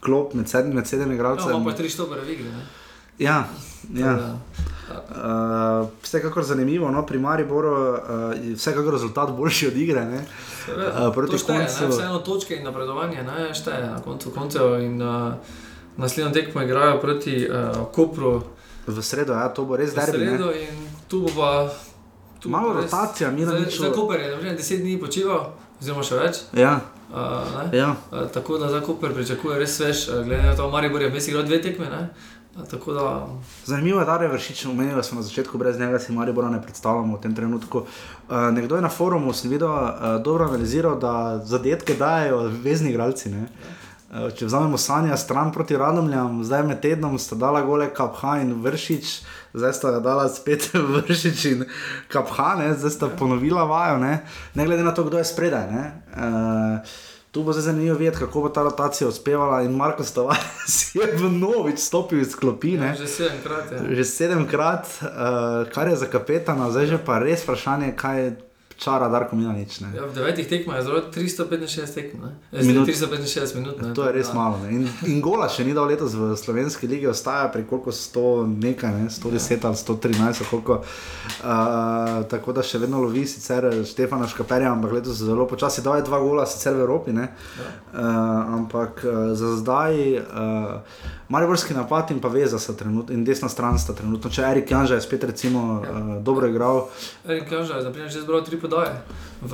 klop med sedmimi med sedem Ja, igralcev. imamo pa tri štopere v igri. Ja, ja. Tako da, Uh, vsekakor zanimivo, no, pri Mariboru uh, je vsekakor rezultat boljši od igre. Ne? Uh, proti šteje, koncu- ne, Vseeno točke in napredovanje ne, šteje na koncu koncev. In, uh, Naslednjo tekmo igrajo proti uh, Kopru, V sredo, ja, to bo res v derbi. ne. sredo in tu bo pa. Tu bo Malo pa res- rotacija, Za, Milaniču. za Koper je naprimer 10 dni počival, oziroma še več. Ja, Uh, ne? ja. uh, tako da za Koper pričakuje res uh, glede na to, Maribor je vmes igral dve tekme. Ne? Tako da Zanimivo je, da je vršič omenil, smo na začetku brez njega si Maribora ne predstavljamo v tem trenutku. Uh, nekdo je na forumu, sem videl, uh, dobro analiziral, da zadetke dajo vezni igralci. Ne? Uh, če vzamemo Sanja stran proti Radomljam, zdaj med tednom sta dala gole Kapha in Vršič, zdaj sta ga dala spet Vršič in Kapha, ne? zdaj sta ponovila vajo, ne? ne glede na to, kdo je spredaj. ne. Uh, Tu bo zdaj zanimivo videti, kako bo ta rotacija uspevala. In Marko Stavares je v novič stopil iz klopi. Ne? že sedemkrat je. Že sedemkrat, uh, kar je za kapetana, zdaj že pa res vprašanje, kaj čara Darko Milanič. Ne? Ja, v devetih tekmah je zelo 365 tekem, ne? Eh, Minut. 365 minut. Ne? To je res Da. malo. Ne? In, in gola še ni dal letos v slovenski ligi, ostaja pri koliko 100 nekaj, ne? 110 ali 113, koliko. Uh, tako da še vedno lovi sicer Štefana Škaperja, ampak letos zelo počasi dal je dva gola, sicer v Evropi. Ne? Ja. Uh, ampak uh, za zdaj, uh, Mariborski napad in pa veza sta trenutno, in desna stran sta trenutno. Če Erik Janža je spet recimo Ja. uh, dobro igral, Erik Kaža je zaprimer že zbral tri podaje v,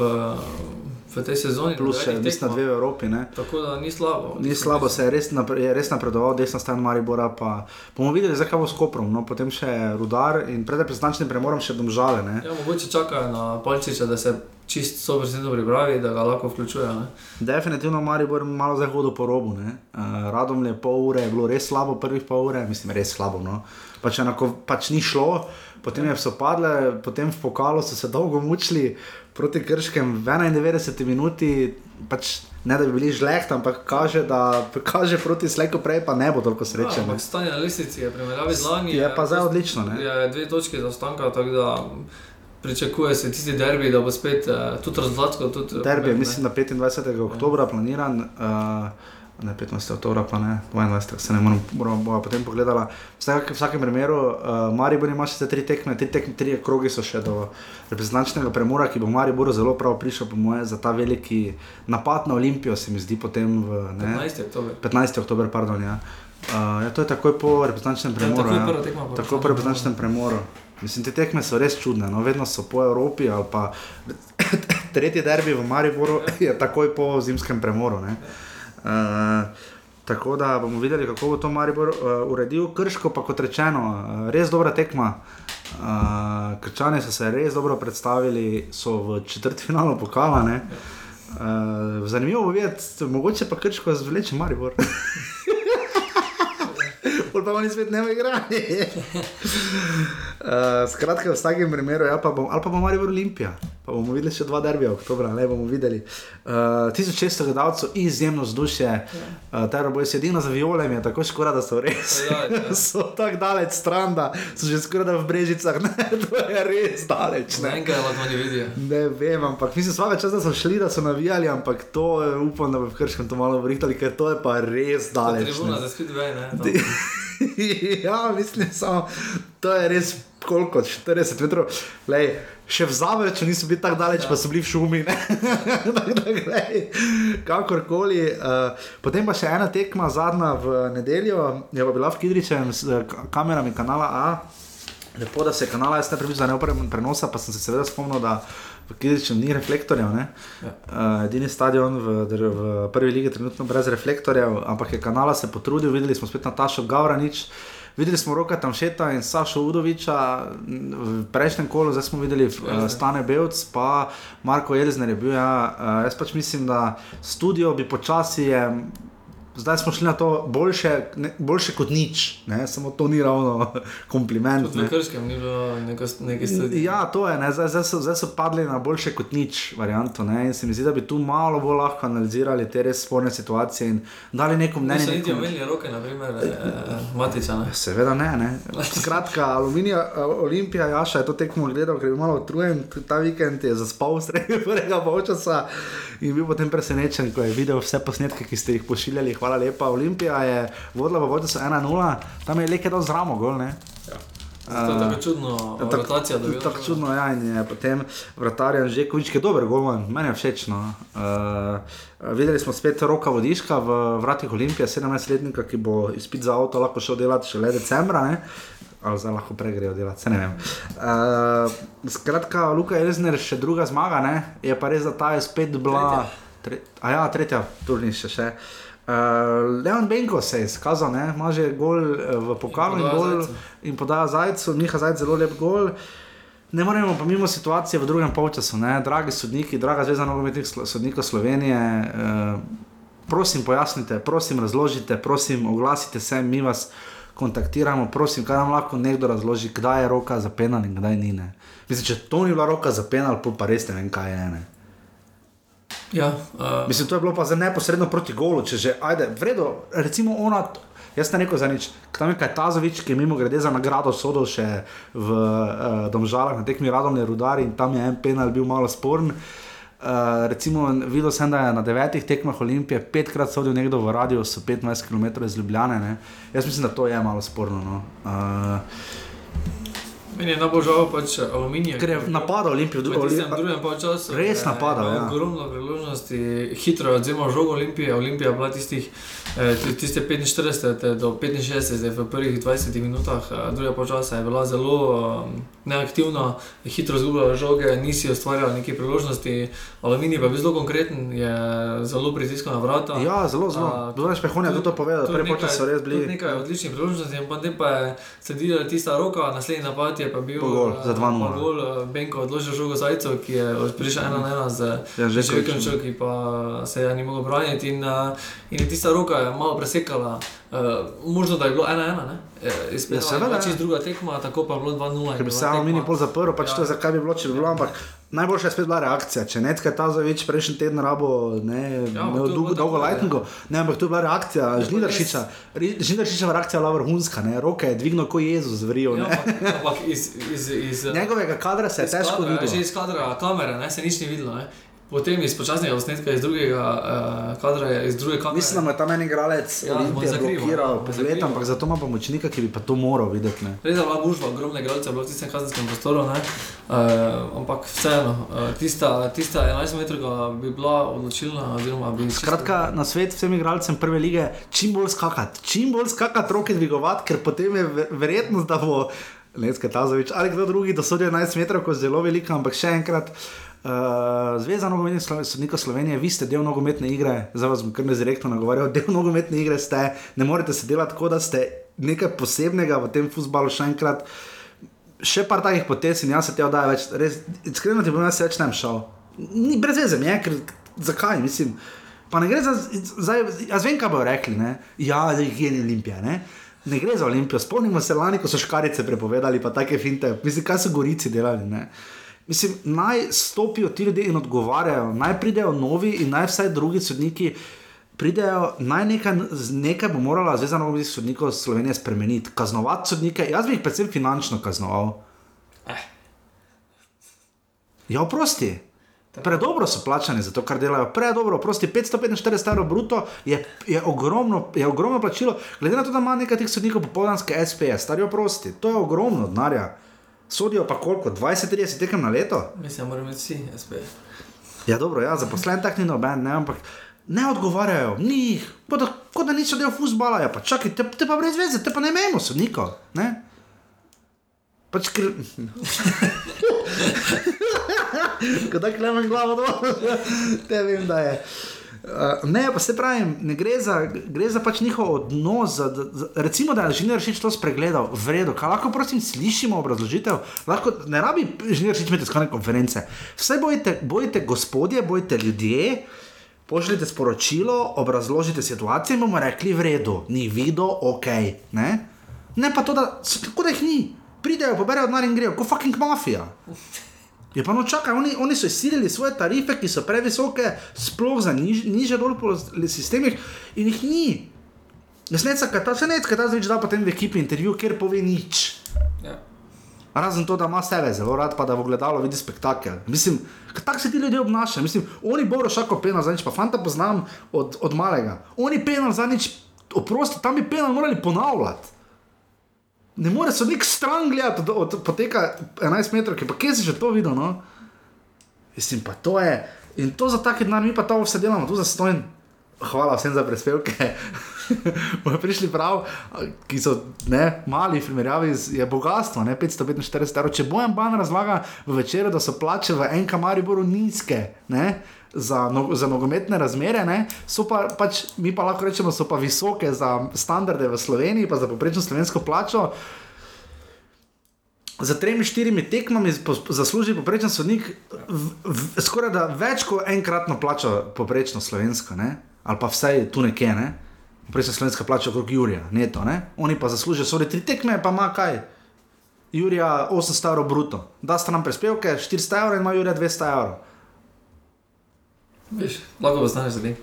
v tej sezoni. plus še devetih mislim dve v Evropi. Ne? Tako da ni slabo. Ni slabo, se je res, napre, je res napredoval, desna stran Maribora. Pa bomo videli, zakaj bo s Koprom, no, potem še Rudar in pred reprezentančnim premorom še domžale. Ne. Ja, mogoče čakajo na Palčiča, da se čist sober se pripravi, da ga lahko vključuje. Ne? Definitivno Maribor malo zdaj hodil po robu. Uh, Radom je pol ure, je bilo res slabo, prvih pol ure, mislim, res slabo. No. Pač, enako, pač ni šlo, potem je so padle, potem v pokalu so se dolgo mučili proti Krškem v 91 minuti. Pač, ne da bi bili žlehti, ampak kaže, da kaže proti slejko prej, pa ne bo toliko sreče. Ja, stanje na lestvici je primerjavi z lani. Je pa zdaj odlično. Ne? Je dve točke zaostanka, tako da pričakuje se tisti derbi, da bo spet uh, tudi rezultatsko. Tudi, Derbi je, mislim, na 25. oktober planiran. Uh, Ne, 15. oktober, pa ne, 22. se ne morem, moramo bomo potem pogledala. V vsakem, v vsakem primeru, uh, Maribor ima še tri tekme, tri, tekme, tri krogi so še do reprezentančnega premora, ki bo Mariboru zelo prav prišel, po moje, za ta veliki napad na Olimpijo, se mi zdi potem v ne, 15. oktober. 15. oktober. Pardon, ja. Uh, ja, to je takoj po reprezentančnem premoru. takoj ja. tekma po Takoj po reprezentančnem premoru. Mislim, te tekme so res čudne, no, vedno so po Evropi ali pa tretji derbi v Mariboru je takoj po zimskem premoru. Ne. Uh, tako da bomo videli, kako bo to Maribor uh, uredil. Krško pa kot rečeno, uh, res dobra tekma. Uh, Krčani so se res dobro predstavili, so v četrtfinalu pokala. Uh, zanimivo bo videti, mogoče pa krško zvleče Maribor. Pol pa oni spet ne igrali. Uh, skratka, v vsakem primeru, ja, pa bom, ali pa bo Maribor Olimpija. Pa bomo videli še dva derbija, oktober, ne bomo videli. Uh, 1600 gledalcev, izjemno vzdušje, uh, ter bojo sedino za violem, je tako škoda, da so res. Ja, ja. so tako daleč stran, da so že skoraj da v brežicah, ne, to je res daleč. Ne Ne. ne vidijo. Ne vem, ampak mislim, svaka čas, da so šli, da so navijali, ampak to eh, upam, da bo v Krškem to malo vrihtali, ker to je pa res daleč. Tribuna ne. za speedway, ne? Ti- ja, mislim, samo to je res koliko, 40 metrov. Lej, še v Zavrču niso bili tako daleč, ja. pa so bili v šumi. ne. Tako da, glej, Kakorkoli. Uh, potem pa še ena tekma, zadnja v nedeljo, je pa bila v Kidričem s k- kamerami kanala A. Lepo, da se je kanala, jaz ne prepričam, da ne uporabljam prenosa, pa sem se seveda spomnil, da v Kidričem ni reflektorjev. ne. Ja. Uh, edini stadion v, v prvi ligi trenutno brez reflektorjev, ampak je kanala se potrudil, videli smo spet Natašo Gavranič. Videli smo Roka Tamšeta in Sašo Udoviča v prejšnjem kolu, zdaj smo videli uh, Stane Belc, pa Marko Elzner je bil. Ja, uh, jaz pač mislim, da studio bi počasi je. Zdaj smo šli na to boljše, ne, boljše kot nič, ne? samo to ni ravno kompliment. Tudi ne. na Krškem ni bilo neke stvari. Ja, to je, ne, zdaj, zdaj, so, zdaj so padli na boljše kot nič varianto. Ne, in se mi zdi, da bi tu malo bolj lahko analizirali te res sporne situacije in dali neko mnenje. niti nekom- omenili roke, naprimer, eh, Matica. Ne? Seveda ne. ne. Skratka, Aluminija, Olimpija, Jaša je to tekmo gledal, ker je bil malo utrujen, ta vikend je zaspal sredi prvega polčasa in bil potem presenečen, ko je videl vse posnetke, ki ste jih pošiljali. Hvala lepa. Olimpija je vodila v polčasu 1-0, tam je lekaj dal zramo gol. Ne? To je tako čudno, Ja, tako- rotacija dobila. Tako čudno ja, in je potem vratarjan že kovič, ki je dober golman, meni je všeč. No. Uh, videli smo spet roka vodiška v vratih Olimpije, 17-letnika, ki bo izpit za avto lahko šel delati šele decembra. Ne? Ali zdaj lahko pregrejo delati, ne vem. Uh, skratka, Luka Elzner, še druga zmaga, ne? je pa res, da ta je spet bila. Tre, a ja, tretja, turnišče še. Uh, Leon Benko se je izkazal, ne? ima že gol eh, v pokalu in, podaja gol Zajcu. in podaja zajcu, Miha zajec zelo lep gol. Ne moremo pa mimo situacije v drugem polčasu, ne? dragi sodniki, draga zveza nogometnih sodnikov Slovenije. Eh, prosim, pojasnite, prosim, razložite, prosim, oglasite se, mi vas kontaktiramo, prosim, kaj nam lahko nekdo razloži, kdaj je roka za penal in kdaj ni. Ne? Mislim, če to ni bila roka za penal, pa res ne vem, kaj je. Ne? Ja, uh, Mislim, to je bilo pa za neposredno proti golu, če že, ajde, vredo, recimo ona. Jaz ne rekel za nič, tam je Kajtazovič, ki je mimo grede za nagrado sodel še v uh, Domžalah na tekmi Radomne Rudari in tam je en penal bil malo sporen. Uh, recimo, videl sem, da je na devetih tekmah Olimpije petkrat sodil nekdo v radiusu 25 km iz Ljubljane. Ne? Jaz mislim, da to je malo sporno. No? Uh, meni je najbolj žal pač aluminij. ker je napadal Olimpijo, V tistem drugem polčasu Res napadal, ja. Ogromno priložnosti, hitro je odzemal žogo Olimpije. Olimpija je bila tistih, eh, ti- tiste 45 do 65 v prvih 20 minutah, eh, druga polčasa je bila zelo eh, neaktivna, hitro izgubljala žoge, nisi ustvarjala neke priložnosti. Aluminij pa je bil zelo konkreten, je zelo pritiskal na vrata. Ja, zelo, zelo. A, Dvoje Špehon je tudi to povedal, prvi počas so res bili. Nekaj odličnih priložnosti, in potem pa je sledila tista roka, naslednji napad je pa bil Pa gol, za eh, 2:0. pa gol, eh, Benko odložil žogo Zajcev, ki je prišel ena na ena z Ja, že Žekovičem, ki pa se je ni mogel braniti. In, eh, in tista roka je malo presekala. Uh, možno da je bilo ena ena, ne? Eh, Izpred Ja, seveda, tega ja. čez druga tekma, tako pa je bilo 2-0. in Ker bi se Aluminij tekma- pol zaprl, pač Ja. to je zakaj bi bilo, če bi bilo, ampak najboljša je spet bila reakcija. Če Necka je ta zaveč prejšnji teden rabo, ne, Ja, ja, je dolgo, dolgo tako, lightningu, ne, ampak to je bila reakcija Žnidaršiča. Žnidaršičeva reakcija je bila vrhunska, ne, roke je dvignil kot Jezus, vrijo. Ja, ne. ampak, ampak iz, iz, iz, Njegovega kadra se je iz težko kadra, Že videti. iz kadra kamere ne, se nič ni videlo. Ne. Potem iz počasnega posnetka, iz drugega uh, kadra, je- iz druge kamere. Mislim, da mu je tam en igralec Ja, Olimpije zakrival, blokiral ja, pogled, ampak zato ima pomočnika, ki bi pa to moral videti. Ne. Res je bila gužva, ogromne igralce, bilo v tistem kazenskem prostoru, ne? Uh, ampak vseeno, uh, tista, tista 11 metrov bi bila odločilna. Bi čisto- Skratka, na svet vsem igralcem prve lige, čim bolj skakati, čim bolj skakati, roke dvigovati, ker potem je ve- verjetnost, da bo Lenska Tazovič ali kdo drugi dosodil 11 metrov, ko je zelo velika, ampak še enkrat. Uh, Zveza nogometnih sodnikov Slovenije, vi ste del nogometne igre, zdaj vas bom kar ne direktno nagovarjal, del nogometne igre ste, ne morete se delati tako, da ste nekaj posebnega v tem futbalu še enkrat. Še par takih potez in jaz se te oddaja več, res, iskreno ti bom jaz več ne šel. Ni brez veze, mi je, ker zakaj, mislim. Pa ne gre za, zdaj, jaz vem, kaj bodo rekli, ne? ja, zdaj je Olimpija, ne? Ne gre za Olimpijo, spomnimo se lani, ko so škarice prepovedali, pa take finte, mislim, kaj so gorici delali, ne? Mislim, naj stopijo ti ljudje in odgovarjajo, naj pridejo novi in naj vsaj drugi sodniki pridejo, naj nekaj, nekaj bo morala Zveza nogometnih sodnikov Slovenije spremeniti, kaznovati sodnike. Jaz bi jih predvsem finančno kaznoval. Ja, oprosti. Predobro so plačani za to, kar delajo, predobro, prosti 545 evrov bruto je, je, ogromno, je ogromno plačilo, glede na to, da ima nekaj teh sodnikov popoldanske SPS, starijo prosti, to je ogromno denarja. Sodijo pa koliko, 20-30 tekem na leto? Mislim, da moramo imeti vsi SP. Ja, dobro, ja, zaposlen tak ni noben, ne, ampak ne odgovarjajo, ni kot da, kot da niso del fusbala, ja, pa čakaj, te, te pa brez veze, te pa ne imamo sodnikov, ne? Pač, ker... Kdaj klemem glavo dol, te vem, da je. Uh, ne, pa se pravi, ne gre za, gre za pač njihov odnos. Za, za, recimo, da je Žiner Šič to spregledal, v redu, kaj lahko prosim slišimo obrazložitev, lahko ne rabi Žiner Šič imeti skone konference. Vse bojite, bojite gospodje, bojite ljudje, pošljite sporočilo, obrazložite situacijo in bomo rekli v redu, ni videl, ok. Ne, ne pa to, da, so, tako da jih ni, pridejo, poberajo denar in grejo, kot fucking mafija. Je pa no čakaj, oni, oni so izsilili svoje tarife, ki so previsoke, sploh za niž, niže dol po sistemih in jih ni. Nesneca, kaj ta se ne, kaj ta zdaj da potem v ekipi intervju, kjer pove nič. Ja. Razen to, da ima sebe zelo rad, pa da v gledalo vidi spektakel. Mislim, tako se ti ljudje obnašajo. Mislim, oni bojo šako penal zadnjič, pa fanta poznam od, od malega. Oni penal zadnjič, oprosti, tam bi penal morali ponavljati. Ne more se nek stran gledati od, od poteka 11 metrov, pa kje si že to videl? No? Mislim, pa to je. In to za take denar, mi pa to vse delamo, tu za stojn. Hvala vsem za prispevke. Bomo prišli prav, ki so ne, mali, v primerjavi z je bogatstvo, ne 545 evrov. Če bojem ban razlaga v večeru, da so plače v enem kamariboru nizke. Ne, Za, no, za nogometne razmere, ne, so pa, pač, mi pa lahko rečemo, so pa visoke za standarde v Sloveniji, pa za poprečno slovensko plačo. Za tremi, štirimi tekmami zasluži poprečen sodnik v, v, skoraj da več kot enkratno plačo poprečno slovensko, ne? ali pa vsaj tu nekje, ne? poprečna slovenska plača okrog Jurija, neto, ne? oni pa zaslužijo skoraj tri tekme, pa ima kaj. Jurija 800 evrov bruto, da sta nam prispevke 400 evrov in ima Jurija 200 evrov. Veš, lahko bo znaš njih.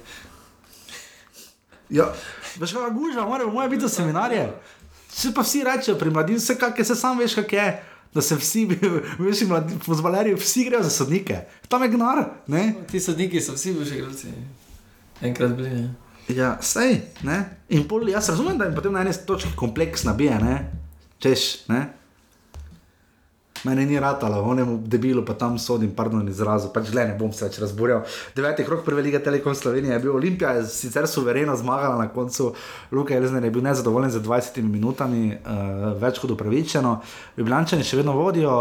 Ja, veš, kaj gužva, mora, mora biti za seminarje. Vse pa vsi rečejo, pri mladini, vse kak je, se sam veš, kak je. Da se vsi, veš, pozvalerji, vsi grejo za sodnike. Tam je gnar, ne? Ti sodniki so vsi bivši igralci. Enkrat bili, ne. Ja, sej, ne? In pol, jaz razumem, da jim potem na eni točki kompleks nabije, ne? Češ, ne? Mene ni ratalo, onemu debilu pa tam sodim, pardon, izrazu, pač le ne bom se več razburjal. Deveti krok prve lige Telekom Slovenije je bil Olimpija, je sicer suvereno zmagala na koncu, Luka Elzner je bil nezadovoljen z 20 minutami, uh, več kot upravičeno. Ljubljančani še vedno vodijo,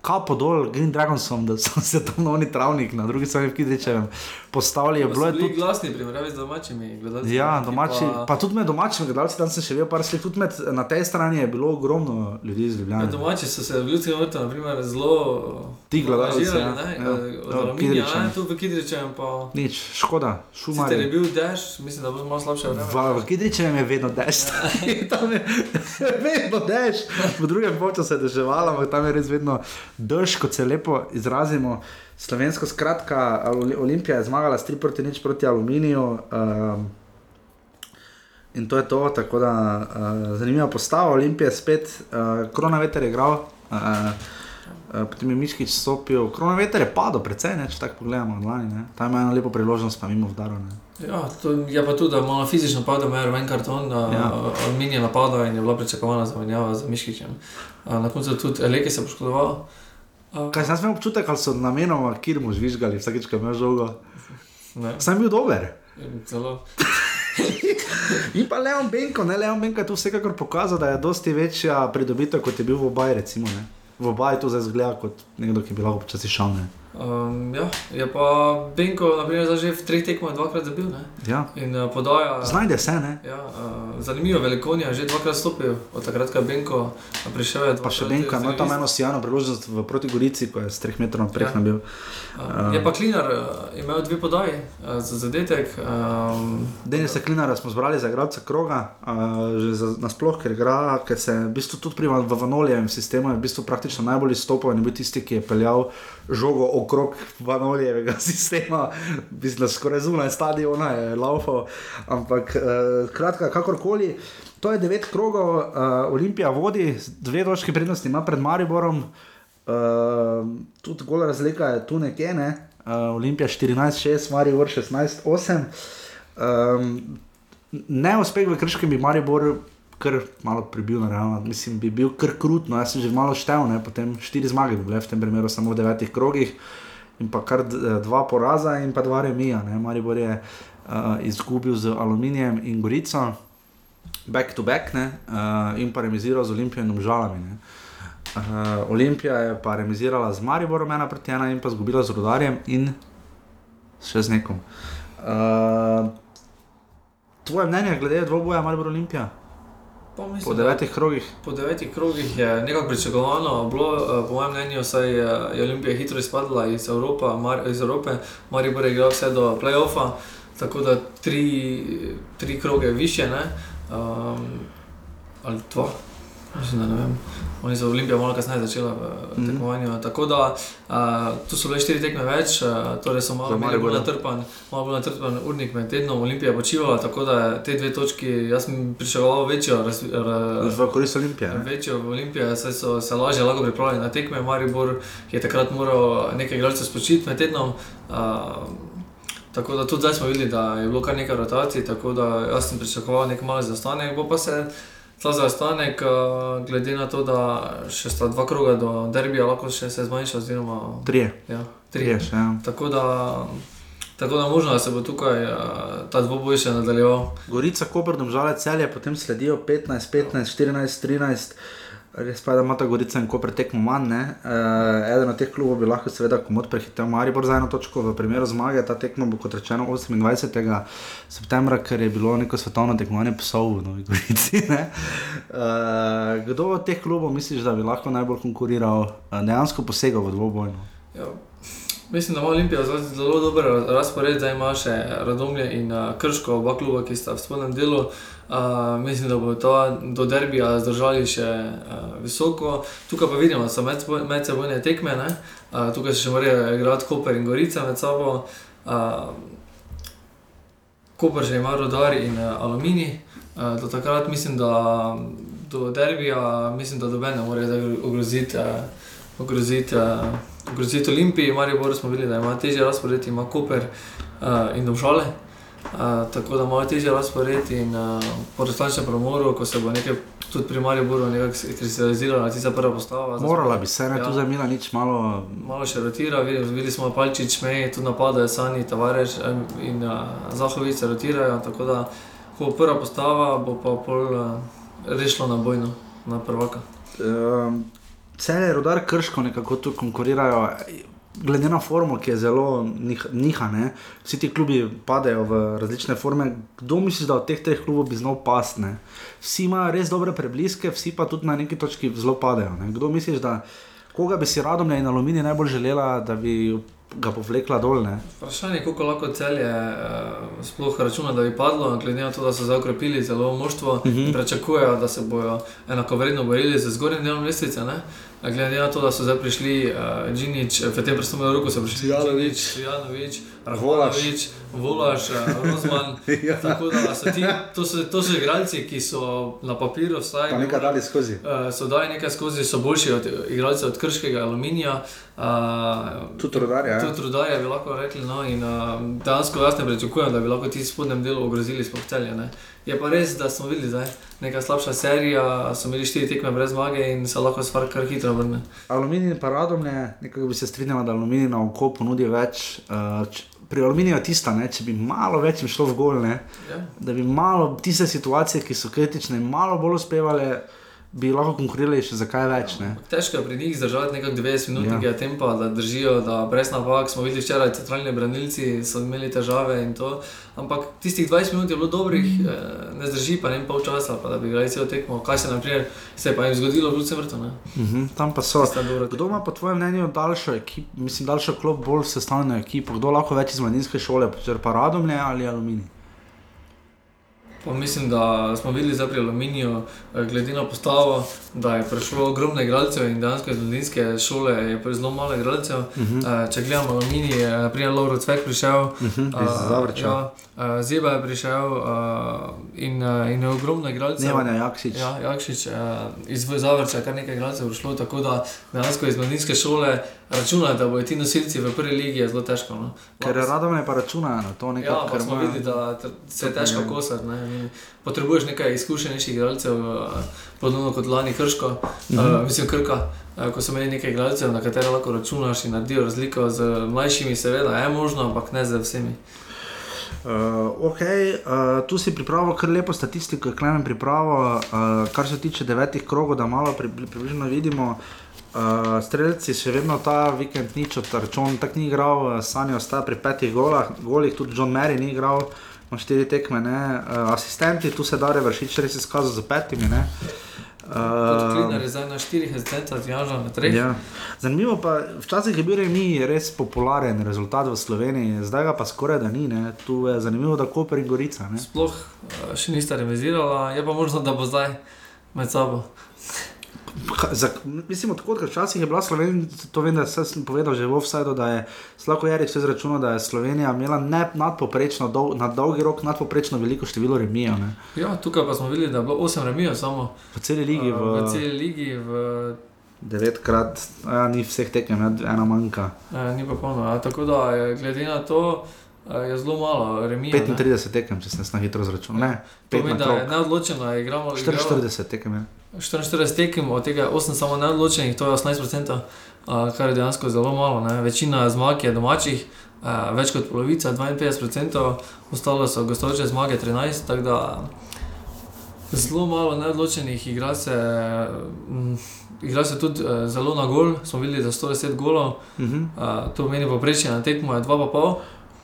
kapo dol Green Dragonsom, da so se tam novni travnik na drugi strani v Kidričevem postavili. Bilo je tudi glasni, primerjavi z domačimi gledalci. Ja, domači, pa, pa tudi med domačimi gledalci, tam sem še videl par slik, tudi med, na tej strani je bilo ogromno ljudi iz Ja, Ljubljana. domači so se v Ljudskem vrtu, na primer, zelo Ti gledalci, ja. Ja. eh, Ja, Od Aluminija, Kidričan. ne, tu v Kidričem pa... Nič, škoda, šumar. Sicer je bil dež, mislim, da bo malo slabše vreme. V, v Kidričevem je vedno dež, tam je vedno dež. V drugem času se je deževalo, ampak tam je res vedno dež, kot se lepo izrazimo. Slovensko skratka, Oli- Olimpija je zmagala s 3 proti nič proti Aluminiju. Um, In to je to, tako da uh, zanimiva postava, Olimpija spet, uh, Krona veter je igral, uh, uh, potem je Miškič stopil, Krona veter je padel, precej, ne, če tako pogledamo, lani, ne. Tam ima eno lepo priložnost, pa mimo vdaro. Ne. Ja, to je pa tudi, da malo fizično pada, ima rumen karton, Ja. ja. Aluminij napada in je bila pričakovana zamenjava z Miškičem. A, Na koncu tudi Eleki se je poškodoval. A, Kaj sem imel občutek, ali so namenoma kirmu žvižgali, vsakeč, ko je imel žogo. Ne, Sem bil dober. in celo. In pa Leon Benko, ne Leon Benko je tu vsekakor pokazal, da je dosti večja pridobitev, kot je bil v obaji, recimo. Ne. V obaji to zdaj zgleda kot nekdo, ki bi lahko počasi šel. Ne. Um, ja, je pa Benko, naprimer, že v treh tekmah dvakrat zabil. Ne? Ja. In uh, podaja. Znajde se, ne? Ja, uh, zanimivo, velikonja, že dvakrat stopil, od takrat, ko je Benko prišel. Je Pa še Benko ima tam eno sijano priložnost v proti Gorici, ko je s 3 metrov naprej Ja. nabil. Uh, je pa Klinar imel dve podaji uh, za zadetek. Um, Denis Klinara smo zbrali za igralca kroga, uh, že za, nasploh, ker igra, ker se v bistvu tudi pri Van- v Vanolijevem sistemu je v bistvu praktično najbolj izstopal in je bil tisti, ki je peljal žogo okrog Vanolijevega sistema, mislim, da skoraj zunaj stadiona je laufal. Ampak, uh, kratka, kakorkoli. To je devet krogov, uh, Olimpija vodi, dve točke prednosti ima pred Mariborom, uh, tudi gola razlika je tu nekje, ne? uh, Olimpija 14-6, Maribor 16-8. Um, neuspeh v Krškem bi Maribor kar malo pribil, na realno. mislim, bi bil kar krutno. Jaz sem že malo štev, ne? potem štiri zmage bi bile v tem primeru samo v devetih krogih. In pa kar d- dva poraza, in pa dva remija. Ne? Maribor je uh, izgubil z Aluminijem in Gorico, back to back, ne? uh, in pa remiziral z Olimpijo in obžalami. Ne? Uh, Olimpija je pa remizirala z Mariborom, ena proti ena, in pa izgubila z Rudarjem in še z nekom. Uh, tvoje mnenje glede dvoboja Maribor Olimpija mislim, po devetih krogih? Po devetih krogih je nekako pričakovano bilo, eh, po mojem mnenju, saj je je Olimpija hitro izpadla iz, Evropa, Mar, iz Evrope, Maribor je igral vse do playoffa, tako da tri, tri kroge više, ne, um, ali dva, mislim, da ne vem. Oni so Olimpija malo kasneje začela v Mhm. tekmovanju. Tako da uh, tu so bile štiri tekme več, uh, torej so malo, bolj ja. natrpan, malo bolj natrpan urnik med tednom, Olimpija je počivala, tako da te dve točki, jaz sem pričakoval večjo V korist Olimpije. Večjo v Olimpiji, saj so se lažje lahko pripravljali na tekme. Maribor je takrat moral nekaj igralcev spočiti med tednom. Uh, tako da tudi zdaj smo videli, da je bilo kar nekaj rotacij, tako da jaz sem pričakoval nek mali zaostanek. Bo pa se ta zaostanek, uh, glede na to, da še sta dva kroga do derbija, lahko še se zmanjša, oziroma Trije, ja, trije še. Ja. Tako da, tako da možno, da se bo tukaj uh, ta dvoboj še nadaljeval. Gorica, Koper, Domžale, Celje, potem sledijo 15, 15, 14, 13. Res pa je, da ima ta Gorica in Koper tekmo manj. ne. Uh, eden od teh klubov bi lahko seveda komod prehitel Maribor za eno točko v primeru zmage. Ta tekmo bo kot rečeno 28. septembra, ker je bilo neko svetovno tekmovanje psov v Novi Gorici. ne. Uh, kdo od teh klubov misliš, da bi lahko najbolj konkuriral, uh, dejansko posegal v dvobojno? Ja, mislim, da ima Olimpija zelo dober razpored, zdaj ima še Radomlje in Krško, oba kluba, ki sta v spodnjem delu. Uh, mislim, da bo to do derbija zdržali še uh, visoko. Tukaj pa vidimo, da so medseboj- medsebojne tekme, ne? uh, tukaj še morajo igrati Koper in Gorica med sabo. Uh, Koper že ima rodar in uh, aluminij. Uh, do takrat mislim, da do derbija, mislim, da doben ne more ogroziti. Uh, ogroziti, uh, ogroziti Olimpiji, Maribor smo videli, da ima težje razpored, ima Koper uh, in Domžale. Uh, tako da malo težje razpored in uh, po različnem premoru, ko se bo nekaj tudi pri Mariboru nekako kristaliziralo na tista prva postava. zdaj Morala smo- bi se, ne, Ja. tu za Mila nič malo. Malo še rotira, videli, videli smo Palčič, Mej, tu napadajo Sani, Tavares in uh, Zahovic se rotirajo, tako da ko bo prva postava, bo pa pol uh, rešilo na bojno, na prvaka. Um, Cele rodar krško nekako tu konkurirajo. Glede na formo, ki je zelo nih- niha, ne? vsi ti klubi padajo v različne forme. Kdo misli, da od teh treh klubov bi znal pasti? ne? Vsi imajo res dobre prebliske, vsi pa tudi na neki točki zelo padajo. Ne? Kdo misliš, da koga bi si radomlje in aluminij najbolj želela, da bi ga povlekla dol? Ne? Vprašanje je, koliko lahko celje uh, sploh računa, da bi padlo, glede na to, da so zdaj okrepili zelo množstvo uh -huh. in pričakujejo, da se bodo enakovredno borili z zgornjim delom lestvice. Ne? Glede na to, da so zdaj prišli uh, Džinič, v tem prstnem roku so prišli. Džinič, Janovič, Rahvolovič, Volaš, uh, Rozman. Ja. Tako da so ti, to so, to so igralci, ki so na papirju vsaj. Pa nekaj dali skozi. Uh, so dali nekaj skozi, so boljši od igralcev od krškega aluminija. Uh, Tudi rodarja. Ja. Tudi rudarje bi lahko rekli. No, in, uh, dejansko jaz ne pričakujem, da bi lahko ti spodnjem delu ogrozili sploh celje. Ne. Je pa res, da smo videli, da je neka slabša serija, so imeli štiri tekme brez zmage in se lahko stvar kar hitro vrne. Aluminij in paradomne, nekako bi se strinjala, da aluminij na oko ponudi več. Uh, pri aluminiju je tista, ne, če bi malo več šlo v gol, ne, Ja. da bi malo tiste situacije, ki so kritične, malo bolj uspevale. Bi lahko konkurirali še za kaj več. Ne? Težko je pri njih zdržati nekako 90 minut, Ja. ja. tempa, da držijo, da brez napak smo videli včeraj, centralni branilci so imeli težave in to. Ampak tistih 20 minut je bilo dobrih, eh, ne zdrži pa ne pol časa, pa da bi igrali celo tekmo. Kaj se, naprimer, se je pa jim zgodilo v Lucemvrtu, ne? Uh -huh, tam pa so. Kdo ima po tvojem mnenju daljšo ekipo, mislim, daljšo klop, bolj sestavljeno ekipo, kdo lahko več iz mladinske šole, pa radomlje ali aluminij? Pa mislim, da smo videli zdaj pri Aluminiju, eh, glede na postavo, da je prišlo ogromno igralcev in dejansko iz mladinske šole je zelo malo igralcev. Uh Mhm. -huh. Če gledamo Aluminij, je naprimer Lauro Cvek prišel, Uh -huh, iz eh, Zavrča. ja, eh, Zeba je prišel in, in je ogromno igralcev. Nevanja Jaksič. Ja, Jakšič, iz Zavrča je kar nekaj igralcev prišlo, tako da dejansko iz mladinske šole računajo, da bodo ti nosilci v prvi ligi je zelo težko. No. Ker radomlje pa računajo na to Ja, nekako. pa ker smo videli, da se je težko Ja. kosati. ne, in Potrebuješ nekaj izkušenejših igralcev, eh, podobno kot lani Krško, Mhm. uh, mislim Krka, uh, ko so imeli nekaj igralcev, na katere lahko računaš in naredijo razliko z mlajšimi, seveda je možno, ampak ne z vsemi. Uh, okay, uh, tu si pripravil kar lepo statistiko, klemen pripravo, uh, kar se tiče devetih krogov, da malo pri, pri, približno vidimo. Uh, strelci še vedno ta vikend nič od račun, tako ni igral, uh, Sanja ostaja pri petih golah, golih, tudi John Mary ni igral, ima štiri tekme, ne. uh, asistenti, tu se da revršič res izkazal z petimi. Ne. Uh, Klinar je zdaj na štirih asistentah, Janža na treh. ja. Zanimivo pa, včasih je bil remi res popularen rezultat v Sloveniji, zdaj ga pa skoraj da ni. Ne. Tu je zanimivo, da Koper in Gorica. Ne. Sploh uh, še nista revizirala, je pa možno, da bo zdaj med sabo. Za, mislim, odkot včasih je bila Slovenija, to vem, da sem povedal že v offsajdu, da je Slavko Jarič vse izračunal, da je Slovenija imela ne nadpoprečno, dol, na dolgi rok nadpoprečno veliko število remijev. Ja, tukaj pa smo videli, da je bilo 8 remijev samo V celi ligi, v, v celi ligi, v, devetkrat, ja, ni vseh tekem, ena manjka. eh, ni pa polno. Ja. Tako da je, glede na to je zelo malo ne. 35 tekem, če sem na hitro zračunal. Ne, 5 Pomeni, da je neodločeno, igramo 44 tekem. Ja. 44 tekem, od tega je 8 samo neodločenih, to je 18%, uh, kar je dejansko zelo malo. Ne. Večina zmag je domačih, uh, več kot polovica, 52%, ostalo so gostujoče zmage 13, tako da zelo malo neodločenih igra se. mm, Igra se tudi uh, zelo na gol, smo videli za 110 golov, Uh -huh. uh, to pomeni poprečje na tekmo je 2,5.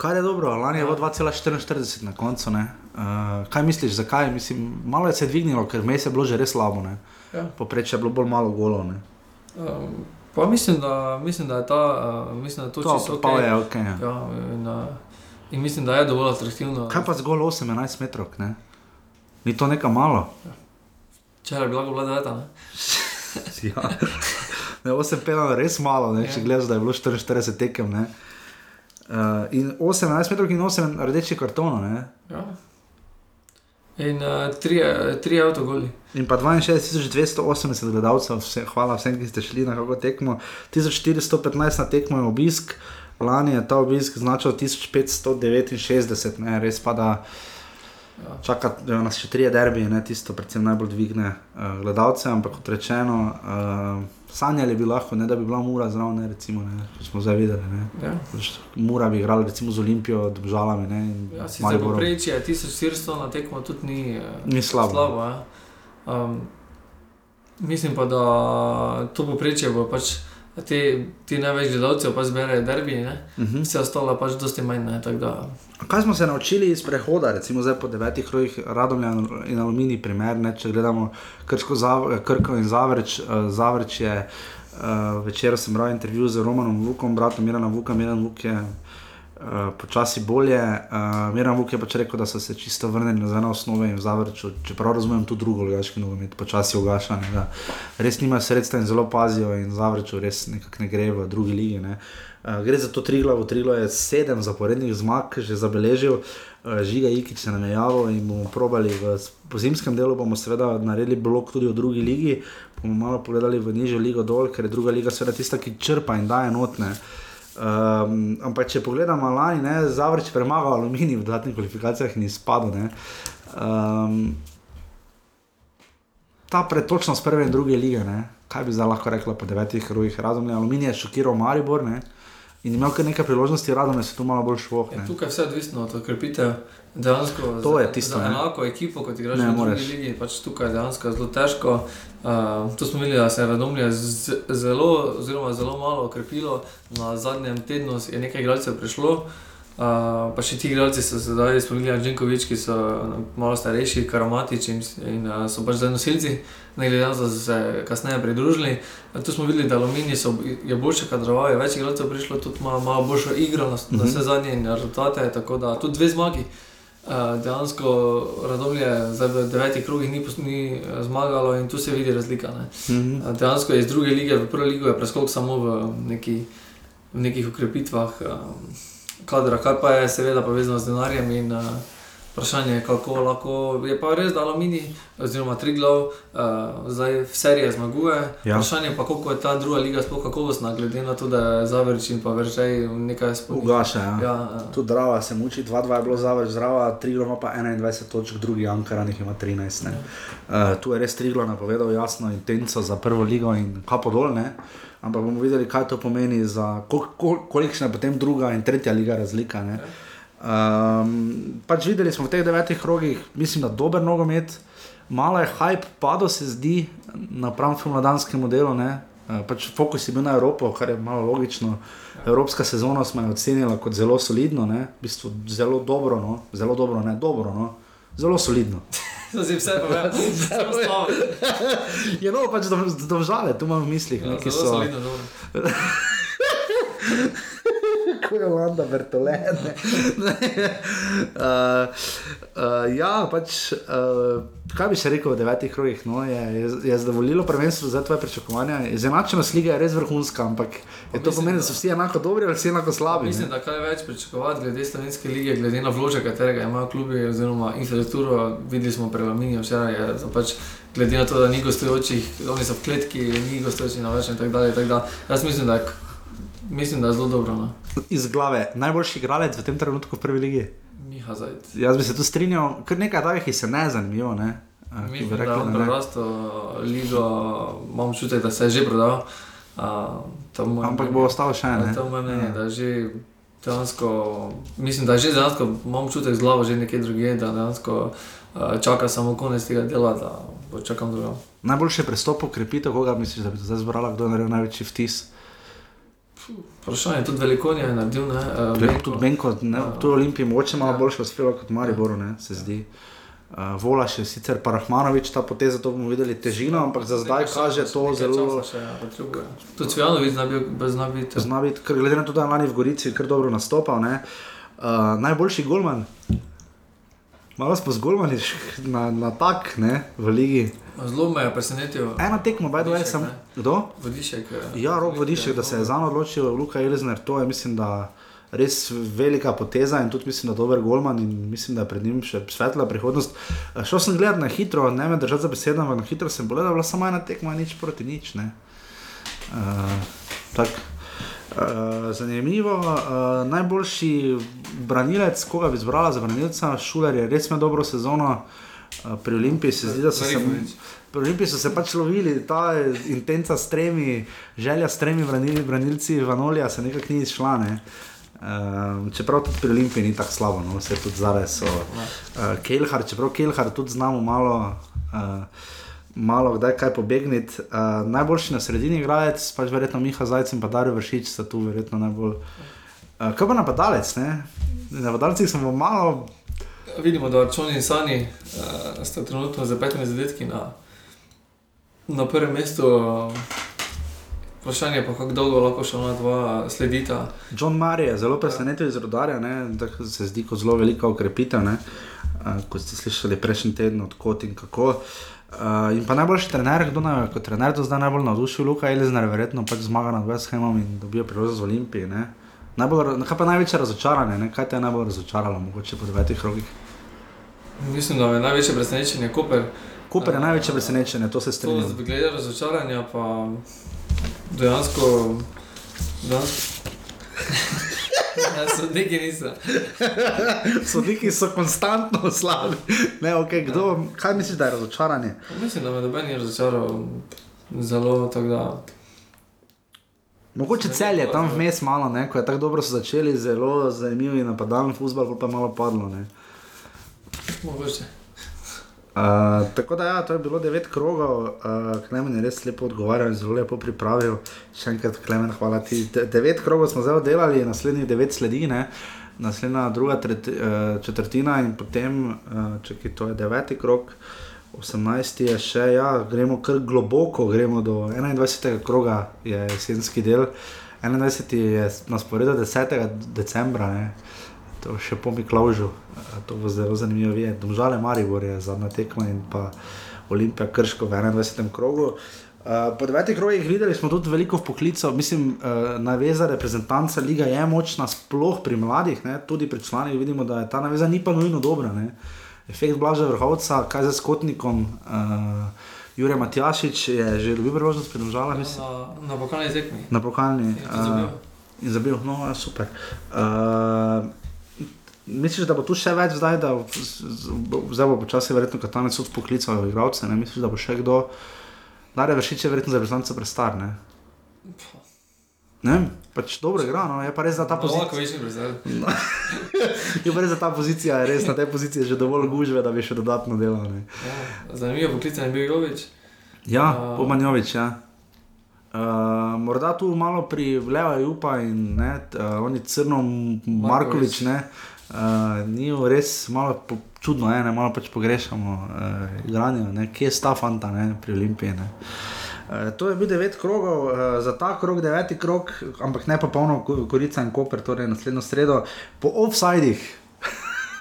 Kar je dobro, lani je Ja. bilo 2,44 na koncu. ne. Uh, kaj misliš, zakaj? Mislim, malo je se dvignilo, ker mes je bilo že res slabo. ne. Ja. Poprečje je bilo bolj malo golov. ne. Um, pa mislim da, mislim, da je ta, uh, mislim, da je to To čisto pa ok. je ok. Ja. Ja, in, uh, in mislim, da je dovolj atraktivno. Kaj pa zgolj 18 metrov? Ne? Ni to nekaj malo? Če bi lahko bila deveta, ne? ja. Ne, 8 penal je res malo, ne? če Ja. gledaš, da je bilo 44 tekem. Ne? Uh, in 18 metrov in 8 rdečih kartonov. Ja. In uh, tri, tri avtogoli. In pa 62.280 gledalcev, vse, hvala vsem, ki ste šli na kako tekmo. 1415 na tekmo je obisk, lani je ta obisk značil 1569, ne, res pa da Ja. čaka da nas še trije derbije, ne, tisto predvsem najbolj dvigne uh, gledalce, ampak kot rečeno, uh, sanjali bi lahko, ne, da bi bila mura zraven, ne, recimo, ne, kot smo zdaj videli. Ne. Ja. Pač Mura bi igrala recimo z Olimpijo, državami. Ne, Ja, sicer Mariborom. poprečje 1400 na tekmo tudi ni, uh, Ni slabo. slabo ja. um, mislim pa, da to poprečje bo pač. Ti, ti največ gledalcev pa zberejo derbi, ne? Uh -huh. vse ostalo pač dosti manj. Ne? Kaj smo se naučili iz prehoda, recimo zdaj po devetih rojih, Radomlja in Aluminij, primer, ne, če gledamo Krško, Zav, Krko in Zavrč. Uh, Zavrč je uh, večer sem bral intervju z Romanom Vukom, bratom Mirana Vuka, Miran Vuk je uh, počasi bolje. Uh, Miran Vuk je pač rekel, da so se čisto vrnili nazaj na osnove in v Zavrču, čeprav razumem tudi drugo, ligaški nogomet, počasi ugaša. Ne, res nimajo sredstva in zelo pazijo in Zavrču res nekako ne gre v drugi ligi. Ne. Uh, gre za to Triglav, Triglav je sedem zaporednih zmag že zabeležil, uh, žiga Ikič se nam je javil in bomo probali v zimskem delu, bomo seveda naredili blok tudi v drugi ligi, bomo malo pogledali v nižjo ligo dol, ker je druga liga seveda tista, ki črpa in daje notne. Um, ampak če pogledamo lani, ne, Zavrč premagal aluminij v dodatnih kvalifikacijah in izpadel. ne. Um, ta pretočnost prve in druge lige, ne, kaj bi zdaj lahko rekla po devetih rojih razumlja, aluminij je šokiral Maribor, ne, in imel kar nekaj priložnosti, rado me se tu malo bolj šlo. Ja, tukaj vse odvisno od okrepitev. Dejansko To za, je tisto, za ne. enako ekipo, kot igraš Ne v drugi ligi, pač tukaj je dejansko zelo težko. Uh, to smo videli, da se je Radomlje zelo, zelo malo okrepilo. Na zadnjem tednu je nekaj igralcev prišlo. Uh, pa še ti igralci so zdaj spomnili, Anžinkovič, ki so no, malo starejši, Karamatič in, in uh, so pač zdaj nosilci, ne glede na to, da so se kasneje pridružili. Uh, tu smo videli, da Aluminij so, je boljše kadroval, je več igralcev prišlo, tudi malo, malo boljšo igro na, na vse zadnje in rezultate, tako da tudi dve zmagi. Uh, dejansko Radomlje zdaj v devetih krogih ni, ni zmagalo in tu se vidi razlika. Ne. Mhm. Uh, Dejansko je iz druge lige v prvo ligo je preskok samo v, neki, v nekih ukrepitvah um, kadra, kar pa je seveda povezano z denarjem in uh, vprašanje je, kako lahko. Je pa res, da Aluminij oziroma Triglav uh, zdaj v seriji zmaguje. Ja. Vprašanje je pa, koliko je ta druga liga sploh kakovostna, glede na to, da je Zavrč in pa Veržej nekaj spomnil. Ugaša, ja. Ja, uh, Tudi Drava se muči, 2-2 je bilo zaveč zdrava, Triglo ima pa 21 točk, drugi Ankaran jih ima 13. ne. Uh, tu je res Triglo napovedal jasno intenco za prvo ligo in kapo dol, ne. Ampak bomo videli, kaj to pomeni, za kol, kol, kolikšna je potem druga in tretja liga razlika. Ne. Um, pač videli smo v teh devetih krogih, mislim, da dober nogomet, malo je hype, padlo se zdi napram mladanskemu delu. Ne. Uh, pač fokus je bil na Evropo, kar je malo logično. Evropska sezona smo jo ocenili kot zelo solidno, ne? v bistvu zelo dobro, no? zelo dobro, ne dobro, no? zelo solidno. To si vse povedal, zelo slabo. Je no, pač dom- domžale, tu imam v mislih, Ja, zelo so. solidno, dobro. Kot je Landa Bertolene. uh, uh, ja, pač, uh, kaj bi še rekel v devetih krogih? No, je, je, je zadovoljilo prvenstvo za tvoje pričakovanja. Izenačenost lige je res vrhunska, ampak je to mislim, pomeni, da so vsi enako dobri ali vsi enako slabi. Mislim, ne? da kaj več pričakovati glede slovenske lige, glede na vložek, katerega imajo klubi, oziroma infrastrukturo. Videli smo pri Aluminiju včeraj, je za pač, glede na to, da ni gostujočih, oni so v kletki, ni gostujočih na več in tako dalje. Tak da, jaz mislim, da je, mislim, da je zelo dobro. No. Iz glave, najboljši igralec v tem trenutku v prvi ligi. Miha Zajec. Jaz bi se tu strinjal, kar nekaj takih, ki se ne zanimivo. Ne? Uh, Mislim, da je rekli, da ne. prerastel ligo, imam občutek, da se je že prodal. Uh, je moje Ampak bo ostal še Ja, ne. To je moje mnenje, da je že dejansko, mislim, da je že dejansko, imam čutek z glavo že nekje drugje, da dejansko uh, čaka samo konec tega dela, da bo čakam drugo. Najboljši prestop, ukrepitev, koga misliš, da bi zdaj zbrala, kdo je naredil največji vtis? Vprašanje je tudi velikonje je naredil, ne? Uh, Benko. Tudi Benko, ne, Ja. tu Olimpiji mogoče malo Ja. boljše uspelo kot Mariboru, ne, se zdi. Uh, Volaš je sicer Parahmanovič, ta poteza, to bomo videli težino, ampak za zdaj Nekaj kaže časa, to zelo. Še, ja, tudi Cvjanovic zna bil, zna biti. Zna biti, ker glede na to, da je lani v Gorici kar dobro nastopal. ne. Uh, najboljši golman. Malo smo z golmani š- na, na tak, ne, v ligi. Zelo me je presenetil. Ena tekma, by the way, sem. ne. Kdo? Vodišek. eh, Ja, rok vodišek, da se je za njo odločil Luka Elzner, to je mislim, da res velika poteza in tudi mislim, da dober golman in mislim, da je pred njim še svetla prihodnost. Eh, Šel sem gledat na hitro, ne me držati za besedo, ampak na hitro sem pogledal, bila samo ena tekma, nič proti nič. Ne. Uh, tak. Uh, zanimivo, uh, najboljši branilec, koga bi izbrala za branilca, Šuler je res imel dobro sezono, uh, pri Olimpiji se zdi, da so se. Pri Olimpiji so se pač lovili, ta intenca s tremi, želja s tremi branili, branilci Vanolija se nekako ni izšla. Ne? Um, čeprav tudi pri Olimpiji ni tako slabo, no? vse tudi zdaj so. Uh, Kelhar, čeprav Kelhar tudi znamo malo, uh, malo kdaj kaj pobegniti. Uh, najboljši na sredini igralec, pač verjetno Miha Zajec in pa Dario Vršič sta tu verjetno najbolj. Uh, kaj pa napadalec, ne? Napadalci smo malo Vidimo, da Čoni in Sani uh, sta trenutno z petimi zadetki na, na prvem mestu. Vprašanje je pa, kako dolgo lahko še ona dva sledita. John Murray je zelo presenetil iz rodarja, tako se zdi kot zelo velika ukrepitev, ne, uh, kot ste slišali prejšnji teden, odkot in kako. Uh, in pa najboljši trener, kdo naj kot trener do zdaj najbolj navdušil, Luka Elizner, verjetno pač zmaga nad West Hamom in dobijo priložnost v Olimpiji. Ne. Najbolj, kaj pa največje razočaranje, ne? kaj te je najbolj razočaralo, mogoče po devetih rogih? Mislim, da je največje presenečenje Koper. Koper je največje presenečenje, to se strinjam. glede razočaranja, pa dejansko. dejansko Ja, sodniki niso. Sodniki so konstantno slabi. Ne, okay, kdo, kaj misliš, da je razočaranje? Mislim, da me noben ni razočaral zelo tako da. Mogoče cel je tam vmes malo, ne, ko je tako dobro so začeli, zelo zanimivi napadalni futbol, pa je malo padlo. Ne. Mogoče. Uh, tako da, ja, to je bilo devet krogov, uh, Klemen je res lepo odgovarjal in zelo lepo pripravil. Še enkrat, Klemen, hvala ti. De devet krogov smo zdaj oddelali, naslednjih devet sledi, ne? naslednja druga tret, uh, četrtina in potem, uh, če ki to je deveti krog, 18 je še, ja, gremo kar globoko, gremo do 21. kroga, je jesenski del. 21. je nas povedal 10. decembra. Ne? To še po Miklaužu, to bo zelo zanimivo videti. Domžale Maribor je zadnja tekma in pa Olimpija Krško v 21. krogu. Uh, po devetih krogih videli smo tudi veliko poklicov, mislim, uh, naveza reprezentanca lige je močna, sploh pri mladih, ne? tudi pri članih vidimo, da je ta naveza ni pa nujno dobra. Ne? Efekt Blaža Vrhovca, kaj za skotnikom, uh, Jurek Matjašič je že dobil priložnost pri državah. Na, na pokalni tekmi. Na pokalni. Uh, in zabil, no, super. Uh, Misliš, da bo tu še več zdaj, da zdaj bo počasi verjetno katanec od poklical igralce, ne misliš, da bo še kdo, da je vršič verjetno za reprezentance prestar, ne? Ne, pač dobro igra, no, je pa res za ta pozicija. Lahko večji prezir. je pa res za ta pozicija, je res na tej poziciji že dovolj gužve, da bi še dodatno delal, ne. Ja, zanimivo poklicanje je bil Jovič. Ja, uh, Pomanjovič, ja. Uh, morda tu malo pri Leva Jupa in ne, uh, oni Crno Markovič, ne. Uh, ni res malo čudno, ne, malo pač pogrešamo uh, igranje, ne, kje je sta fanta ne, pri Olimpiji. Ne. Uh, to je bil devet krogov, uh, za ta krog, deveti krog, ampak ne pa polno korica in koper, torej naslednjo sredo, po offsajdih.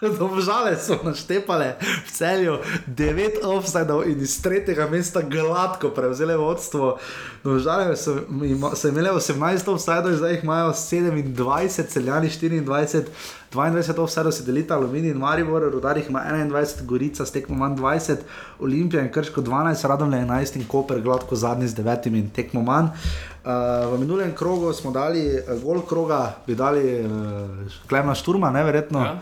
Domžale so naštepale v celju, devet offsajdov in iz tretjega mesta gladko prevzele vodstvo. Domžale so, so imele 18 offsajdov, zdaj jih imajo 27, celjani 24. 22 offsajdov se delita Aluminij in Maribor, Rudarih ima 21, Gorica s tekmo manj 20, Olimpija in Krško 12, Radomlje 11 in Koper gladko zadnji z 9 in tekmo manj. Uh, v minulem krogu smo dali uh, gol kroga, bi dali uh, Klemna Šturma, neverjetno. Ja.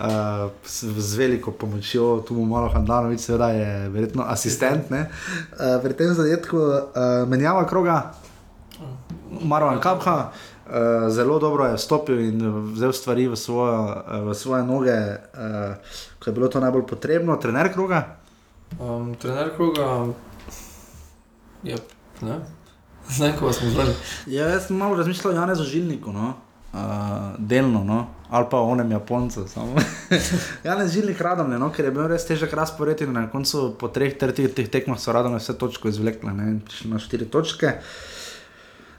Uh, z veliko pomočjo, tu bomo malo Handanovič, seveda je verjetno asistent. Uh, pri tem zadetku uh, menjava kroga, Marwan Kapha, uh, zelo dobro je stopil in vzel stvari v, svojo, uh, v svoje noge, uh, ko je bilo to najbolj potrebno. Trener kroga? Um, trener kroga, ja, ne. Zdaj, ko smo zdaj. Ja, jaz sem malo razmišljal o Janezu Žilniku. No? uh, delno, no? ali pa onem Japoncu. ja, ne želim jih radom, no? ker je bil res težek razpored in na koncu po treh tretjih tekmah so radom vse točke izvlekle, prišli na štiri točke.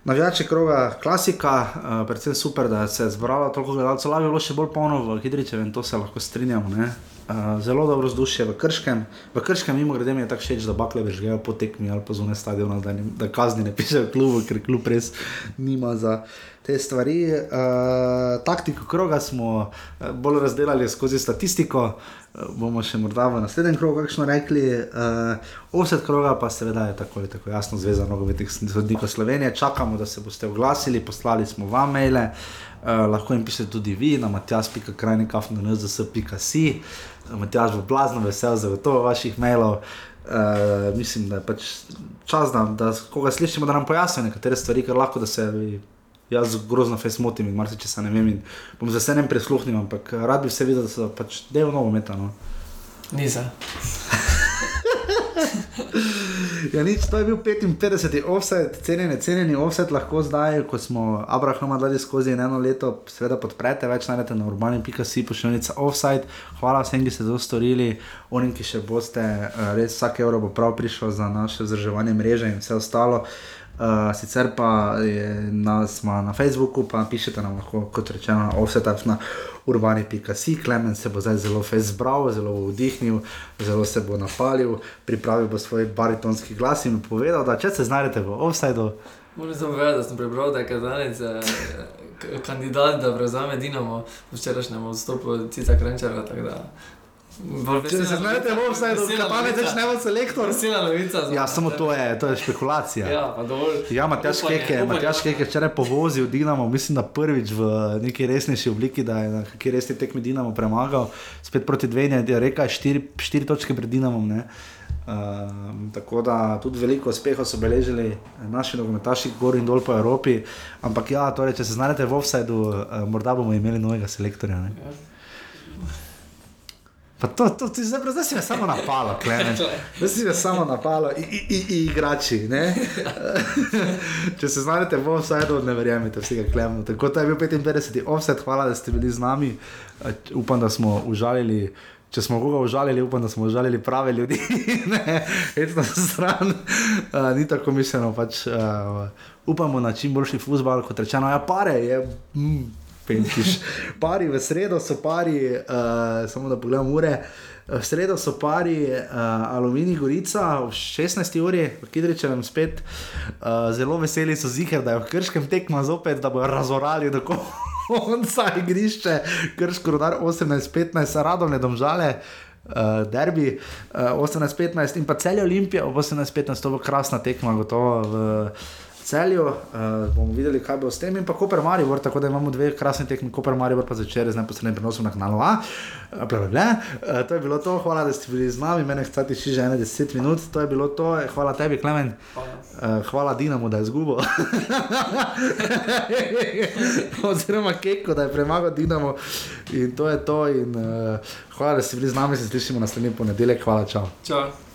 Navijači kroga, klasika, uh, predvsem super, da se je zbralo toliko gledalcev, lahko je bilo še bolj polno v Hidričevu in to se lahko strinjamo. Uh, zelo dobro vzdušje v Krškem. V Krškem, mimo grede, mi je tako všeč, da bakle vržgejo po tekmi ali pa zunaj stadiona, da, da kazni ne pišejo klubu, ker klub res nima za te stvari. Uh, taktiko kroga smo eh, bolj razdelili skozi statistiko, uh, bomo še morda v naslednjem krogu, kakšno rekli. Uh, Offset kroga pa seveda je tako, tako jasno zveza nogometnih sodnikov Slovenije. Čakamo, da se boste oglasili, poslali smo vam maile. Uh, lahko jim pišete tudi vi na matjas.krajnikafnz.pk. Matjaž bo blazno vesel za to vaših mailov. Uh, mislim, da je pač čas, da, da koga slišimo, da nam pojasnijo nekatere stvari, ker lahko da se jaz grozno fez motim in marsikaj se ne vem. Bom z veseljem prisluhnil, ampak rad bi se videl, da so pač del novo metano. Niza. ja, nič, to je bil 55. offset, cenjeni, cenjeni offset, lahko zdaj, ko smo Abrahama dali skozi eno leto, seveda podprete, več najdete na urbani.si, pošiljnica offset. Hvala vsem, ki ste to storili, onim, ki še boste, eh, res vsak evro bo prav prišel za naše vzdrževanje mreže in vse ostalo. Uh, sicer pa je nas na Facebooku, pa pišete nam lahko, kot rečeno, na offsetah na urbani.si. Klemen se bo zdaj zelo zbral, zelo vdihnil, zelo se bo napalil, pripravil bo svoj baritonski glas in povedal, da če se znajdete v offsetu. Moram samo povedati, da sem prebral, da je kazanec eh, kandidat, da prevzame Dinamo v včerajšnjem odstopu Cica Krenčara. Če se znajdete v vsej državi, pa ne več ne bo selektor. Sila novica. Ja, samo to je, to je špekulacija. Ja, pa dovolj. Ja, Matjaš Keke, Matjaš Keke včeraj povozil Dinamo, mislim, da prvič v neki resnejši obliki, da je na neki resni tekmi Dinamo premagal, spet proti dvejne, je rekel, štiri, štiri točke pred Dinamom. Ne? Um, tako da tudi veliko uspehov so beležili naši nogometaši, gor in dol po Evropi. Ampak ja, torej, če se znajdete v offsajdu, uh, morda bomo imeli novega selektorja. Ne? Pa to, to, to, zdaj, zdaj si me samo napalo, klemen. Zdaj si me samo napalo, i, i, i, i igrači. Če se znajdete v offsajdu, ne verjamete vsega klemenu. Tako da je bil 55. offside, hvala, da ste bili z nami. Upam, da smo užalili. Če smo koga užalili, upam, da smo užalili prave ljudi, ne, etno stran, uh, ni tako mišljeno. Pač, uh, upamo na čim boljši futbol, kot rečeno, ja, pare je. Mm, Pentiš. Pari v sredo so pari, uh, samo da pogledam ure. V sredo so pari uh, Aluminij Gorica, v 16. uri, v Kidričevem spet. Uh, zelo veseli so ziger, da je v krškem tekma zopet, da bodo razorali do konca igrišče, krško rodar 18-15, radovne domžale. Uh, derbi uh, 18-15 in pa celje Olimpije, 18-15, to bo krasna tekma, gotovo v celju. Uh, bomo videli, kaj bo s tem in pa Koper Maribor, tako da imamo dve krasne tekme, Koper Maribor pa začer z neposrednim prenosom na kanalu A. Ble, ble, ble. Uh, to je bilo to, hvala, da ste bili z nami, mene hkrati še že 10 minut, to je bilo to, hvala tebi, Klemen. Uh, hvala Dinamu, da je zgubo. Oziroma Keko, da je premagal Dinamo in to je to. In, uh, hvala, da ste bili z nami, se slišimo naslednji ponedeljek, hvala, čau. Čau.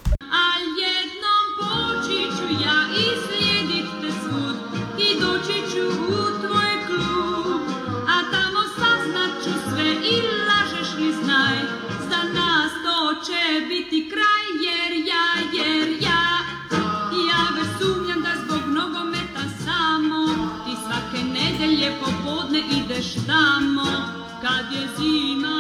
Ti svake